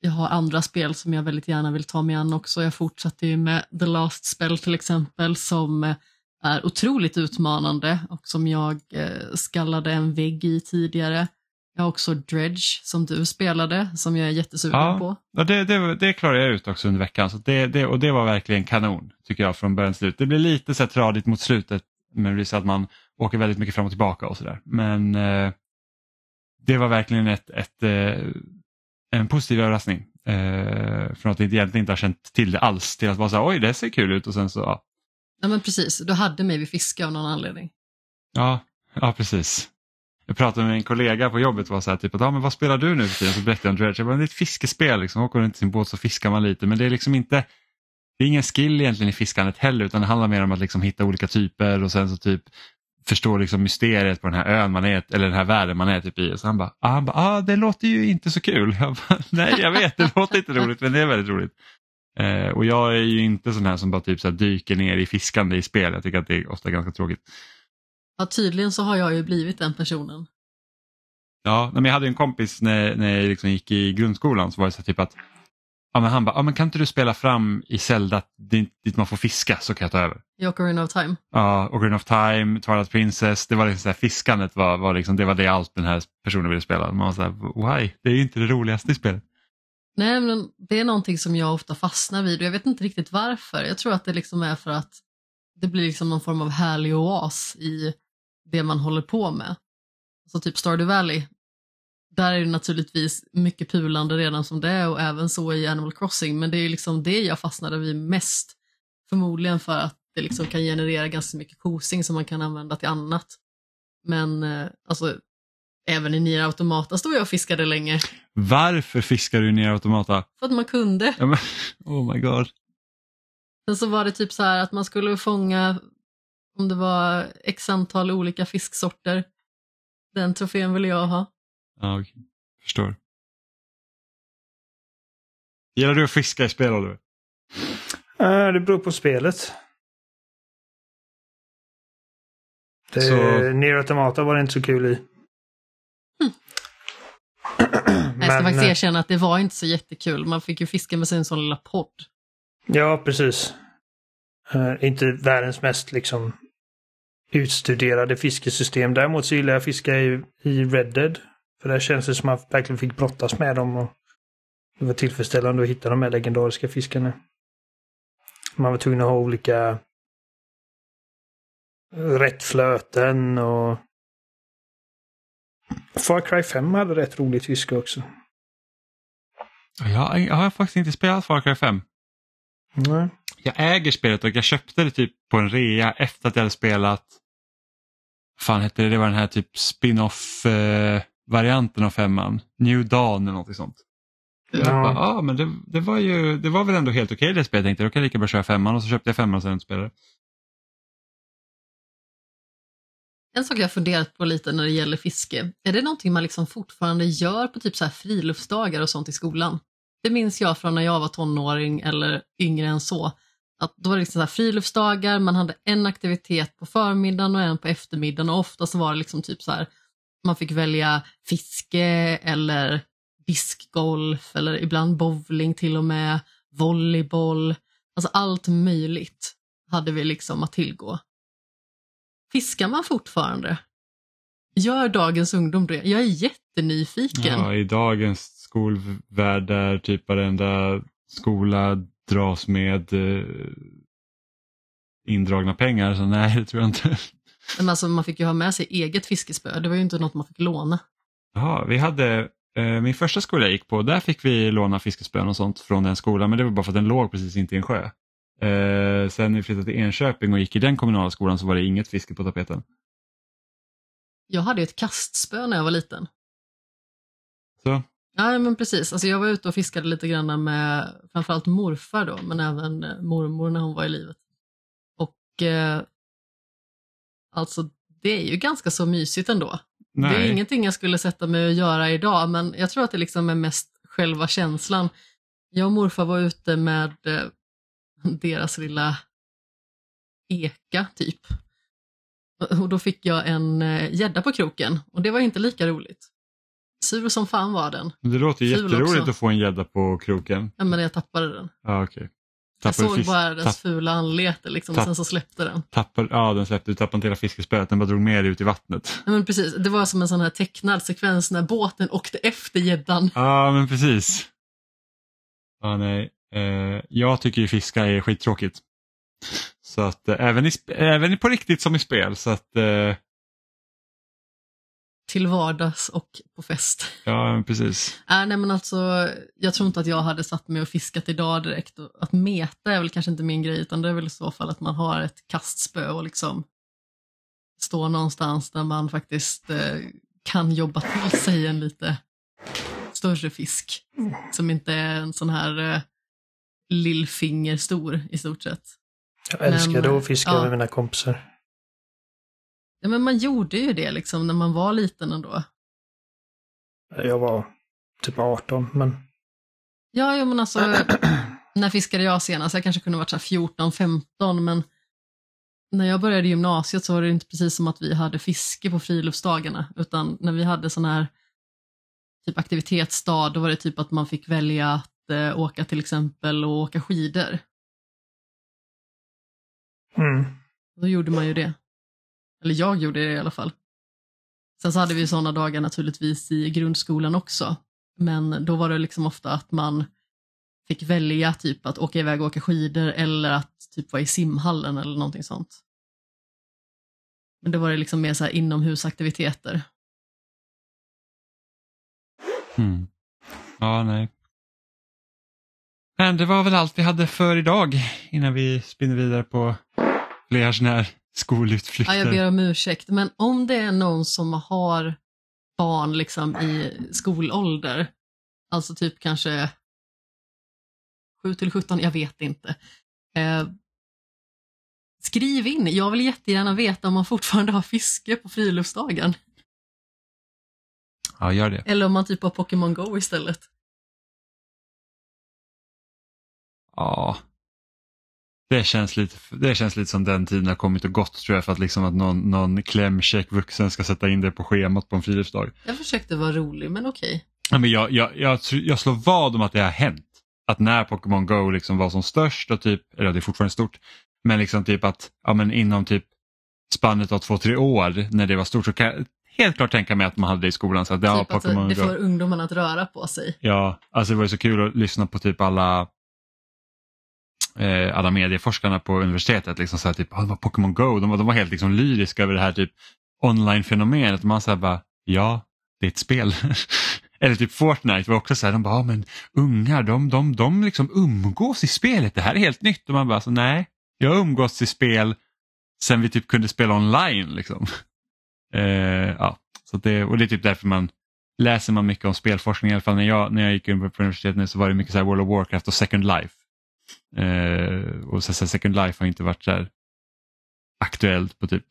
C: jag har andra spel som jag väldigt gärna vill ta mig an också. Jag fortsatte ju med The Last Spell till exempel som eh, är otroligt utmanande och som jag eh, skallade en vägg i tidigare. Jag har också Dredge som du spelade som jag är jättesugen
A: Ja.
C: på.
A: Ja, det, det, det klarade jag ut också under veckan så det, det, och det var verkligen kanon tycker jag från början till slut. Det blir lite så här tradigt mot slutet men det är så att man åker väldigt mycket fram och tillbaka och sådär. Men eh, det var verkligen ett, ett, eh, en positiv överraskning. Eh, från att jag egentligen inte har känt till det alls till att så här, oj det ser kul ut och sen så ja,
C: Ja men precis, du hade mig vid fiska av någon anledning.
A: ja, ja precis. Jag pratade med en kollega på jobbet och var så här, typ, att, ja, men vad spelar du nu för tiden? Så berättade jag om Dredge. Bara, det är ett fiskespel, liksom. åker runt i sin båt så fiskar man lite men det är liksom inte det är ingen skill egentligen i fiskandet heller utan det handlar mer om att liksom hitta olika typer och sen så typ förstå liksom mysteriet på den här ön man är, eller den här världen man är typ i. Så han bara, ah, han bara ah, det låter ju inte så kul. Jag bara, [laughs] Nej jag vet, det låter inte roligt men det är väldigt roligt. Eh, och jag är ju inte sån här som bara typ så dyker ner i fiskande i spel. Jag tycker att det är ofta ganska tråkigt.
C: Ja, tydligen så har jag ju blivit den personen.
A: Ja, men jag hade en kompis när, när jag liksom gick i grundskolan så var det så här typ att ja, men han bara, ja, men kan inte du spela fram i Zelda dit, dit man får fiska så kan jag ta över.
C: I Ocarina of Time.
A: Ja, Ocarina of Time, Twilight Princess, det var liksom så här, fiskandet var, var, liksom, det var det allt den här personen ville spela. Man var så här, why? Det är ju inte det roligaste i spelet.
C: Nej, men det är någonting som jag ofta fastnar vid och jag vet inte riktigt varför. Jag tror att det liksom är för att det blir liksom någon form av härlig oas i det man håller på med. Så typ Stardew Valley, där är det naturligtvis mycket pulande redan som det är och även så i Animal Crossing, men det är liksom det jag fastnade vid mest. Förmodligen för att det liksom kan generera ganska mycket kosing som man kan använda till annat. Men eh, alltså, även i Nier Automata stod jag och fiskade länge,
A: Varför fiskar du ner automata?
C: för att man kunde.
A: Ja, men, oh my god.
C: Sen så var det typ så här att man skulle fånga om det var x antal olika fisksorter. Den trofén ville jag ha.
A: Ja, okej. Förstår. Gillar du att fiska i spel Oliver?
B: Eh, Det beror på spelet. Det,
A: Så-
B: Nier Automata var det inte så kul i.
C: Jag ska faktiskt
B: eh,
C: erkänna att det var inte så jättekul. Man fick ju fiska med sin sån lilla podd.
B: Ja, precis. Eh, inte världens mest liksom utstuderade fiskesystem. Däremot så gillar jag fiska i, i Red Dead. För där känns det som att man verkligen fick brottas med dem. Och det var tillfredsställande att hitta de här legendariska fiskarna. Man var tvungen att ha olika rätt flöten och Far Cry 5 hade rätt roligt fiske också.
A: Jag, jag har faktiskt inte spelat Far Cry 5.
B: Nej.
A: Jag äger spelet och jag köpte det typ på en rea efter att jag hade spelat vad fan hette det? Det var den här typ spin-off eh, varianten av femman. New Dawn eller något sånt. Jag
B: Ja.
A: bara, ah, men det, det, var ju, det var väl ändå helt okej det spelet. Jag tänkte då kan jag lika bra köra femman och så köpte jag femman och sen spelade.
C: En sak jag funderat på lite när det gäller fiske, är det någonting man liksom fortfarande gör på typ så här friluftsdagar och sånt i skolan? Det minns jag från när jag var tonåring eller yngre än så. Att då var det liksom så här friluftsdagar, man hade en aktivitet på förmiddagen och en på eftermiddagen och ofta så var det liksom typ så här, man fick välja fiske eller diskgolf eller ibland bowling till och med, volleyboll, alltså allt möjligt hade vi liksom att tillgå. Fiskar man fortfarande? Gör dagens ungdom det? Jag är jättenyfiken.
A: Ja, I dagens skolvärld där typ varenda skola dras med eh, indragna pengar så nej det tror jag inte.
C: Men alltså, man fick ju ha med sig eget fiskespö, det var ju inte något man fick låna.
A: Jaha, vi hade, eh, min första skola jag gick på, där fick vi låna fiskespön och sånt från den skolan men det var bara för att den låg precis inte i en sjö. Eh, sen när vi flyttade till Enköping och gick i den kommunala skolan så var det inget fiske på tapeten.
C: Jag hade ett kastspö när jag var liten.
A: Så,
C: Ja, men precis. Alltså, jag var ute och fiskade lite grann med framförallt morfar då, men även eh, mormor när hon var i livet. Och eh, alltså, det är ju ganska så mysigt ändå. Det är
A: nej.
C: ingenting jag skulle sätta mig och göra idag, men jag tror att det liksom är mest själva känslan. Jag och morfar var ute med eh, deras lilla eka, typ. Och då fick jag en eh, gädda på kroken och det var inte lika roligt. Sur som fan var den.
A: Det låter
C: Ful
A: jätteroligt
C: också.
A: att få en gädda på kroken.
C: Ja, men jag tappade den.
A: Ja, okej.
C: Jag såg
A: fisk-
C: bara dess
A: tapp-
C: fula anlete liksom,
A: tapp-
C: och sen så släppte den.
A: tappade, ja, den släppte, du tappade inte hela fiskespöet, den bara drog med dig ut i vattnet.
C: Ja, men precis. Det var som en sån här tecknad sekvens när båten åkte efter gäddan.
A: Ja, men precis. Ja, nej. Eh, jag tycker ju fiska är skittråkigt. Så att eh, även, i, även på riktigt som i spel. Så att, eh,
C: Till vardags och på fest.
A: ja, men precis.
C: Äh, nej men alltså, jag tror inte att jag hade satt mig och fiskat idag direkt. Och att meta är väl kanske inte min grej, utan det är väl i så fall att man har ett kastspö och liksom står någonstans där man faktiskt eh, kan jobba till sig en lite större fisk. Som inte är en sån här eh, lillfinger stor i stort sett.
B: Jag älskade
C: Men,
B: att fiska
C: ja.
B: med mina kompisar.
C: Ja, men man gjorde ju det liksom när man var liten ändå.
B: Jag var typ 18, men
C: Ja, jo, men alltså, [clears throat] när fiskade jag senast? Jag kanske kunde varit så här 14, 15, men när jag började gymnasiet så var det inte precis som att vi hade fiske på friluftsdagarna, utan när vi hade sån här typ aktivitetsdag, då var det typ att man fick välja att eh, åka till exempel och åka skidor.
B: mm.
C: Då gjorde man ju det. Eller jag gjorde det i alla fall. Sen så hade vi sådana dagar naturligtvis i grundskolan också. Men då var det liksom ofta att man fick välja typ att åka iväg och åka skidor eller att typ vara i simhallen eller någonting sånt. Men då var det liksom mer så här inomhusaktiviteter.
A: Mm. Ja, nej. Men det var väl allt vi hade för idag innan vi spinner vidare på fler sådana här skolutflykter.
C: Ja, jag ber om ursäkt, men om det är någon som har barn liksom i skolålder, alltså typ kanske 7 till 17, jag vet inte. Eh, skriv in, jag vill jättegärna veta om man fortfarande har fiske på friluftsdagen.
A: Ja, gör det.
C: Eller om man typ har Pokémon Go istället.
A: Ja. Det känns, lite, det känns lite som den tiden har kommit och gått tror jag för att, liksom att någon, någon klämkäck vuxen ska sätta in det på schemat på en friluftsdag.
C: Jag försökte vara rolig, men okej.
A: Ja, men jag, jag, jag, jag slår vad om att det har hänt. Att när Pokémon Go liksom var som störst och typ, eller det är fortfarande stort, men liksom typ att ja, men inom typ spannet av två, tre år när det var stort så kan jag helt klart tänka mig att man hade det i skolan. Så att, ja,
C: typ att
A: Pokémon
C: det
A: Go.
C: får ungdomarna att röra på sig.
A: Ja, alltså det var ju så kul att lyssna på typ alla eh, alla medieforskarna på universitetet. Liksom så här, typ, ah, det var Pokémon Go, de var, de var helt liksom lyriska över det här typ online-fenomenet. Man säger bara, ja, det är ett spel. [laughs] Eller typ Fortnite var också så här, de bara, ah, men ungar de, de, de liksom umgås i spelet, det här är helt nytt. Och man bara, så, nej, jag har umgås i spel sen vi typ kunde spela online. Liksom. [laughs] Eh, ja, så det, och det är typ därför man läser man mycket om spelforskning. I alla fall när jag, när jag gick in på universitetet så var det mycket så här World of Warcraft och Second Life. Eh, och så, så Second Life har inte varit så här aktuellt på typ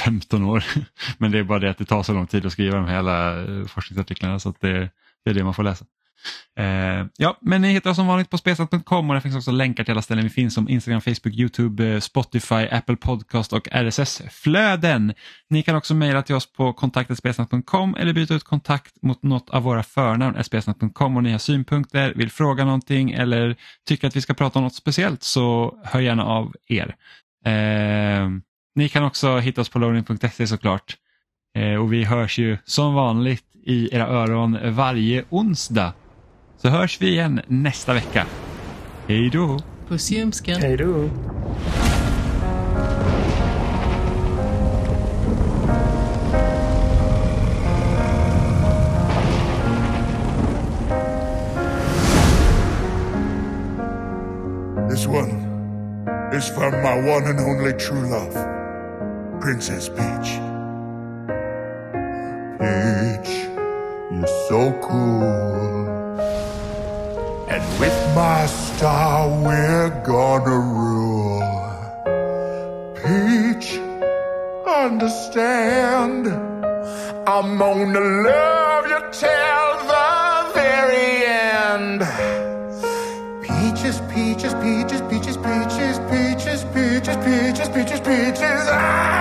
A: 15 år. [laughs] Men det är bara det att det tar så lång tid att skriva de här hela eh, forskningsartiklarna så att det, det är det man får läsa. Eh, ja, men ni hittar oss som vanligt på spesat.com och där finns också länkar till alla ställen vi finns som Instagram, Facebook, Youtube, eh, Spotify, Apple Podcast och RSS-flöden. Ni kan också mejla till oss på kontaktetspelsnack.com eller byta ut kontakt mot något av våra förnamn, spelsnack.com och ni har synpunkter, vill fråga någonting eller tycker att vi ska prata om något speciellt så hör gärna av er. Eh, ni kan också hitta oss på loading.se såklart. Eh, och vi hörs ju som vanligt i era öron varje onsdag. Så hörs vi igen nästa vecka. Hej då!
C: Puss i ljumsken.
B: Hej då.
D: This one is from my one and only true love, Princess Peach. Peach, you're so cool. And with my star, we're gonna rule. Peach, understand. I'm gonna love you till the very end. Peaches, peaches, peaches, peaches, peaches, peaches, peaches, peaches, peaches, peaches. Ah,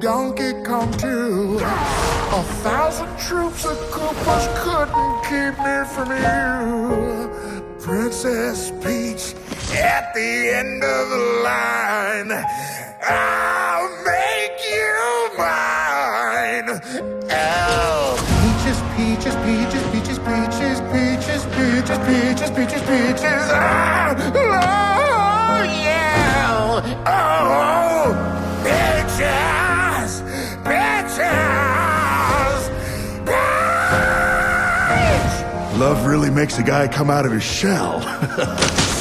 D: Donkey Kong too. A thousand troops of Koopas couldn't keep me from you. Princess Peach at the end of the line. I'll make you mine. Oh. Peaches, peaches, peaches, peaches, peaches, peaches, peaches, peaches, peaches, peaches. Ah, Love really makes a guy come out of his shell. [laughs]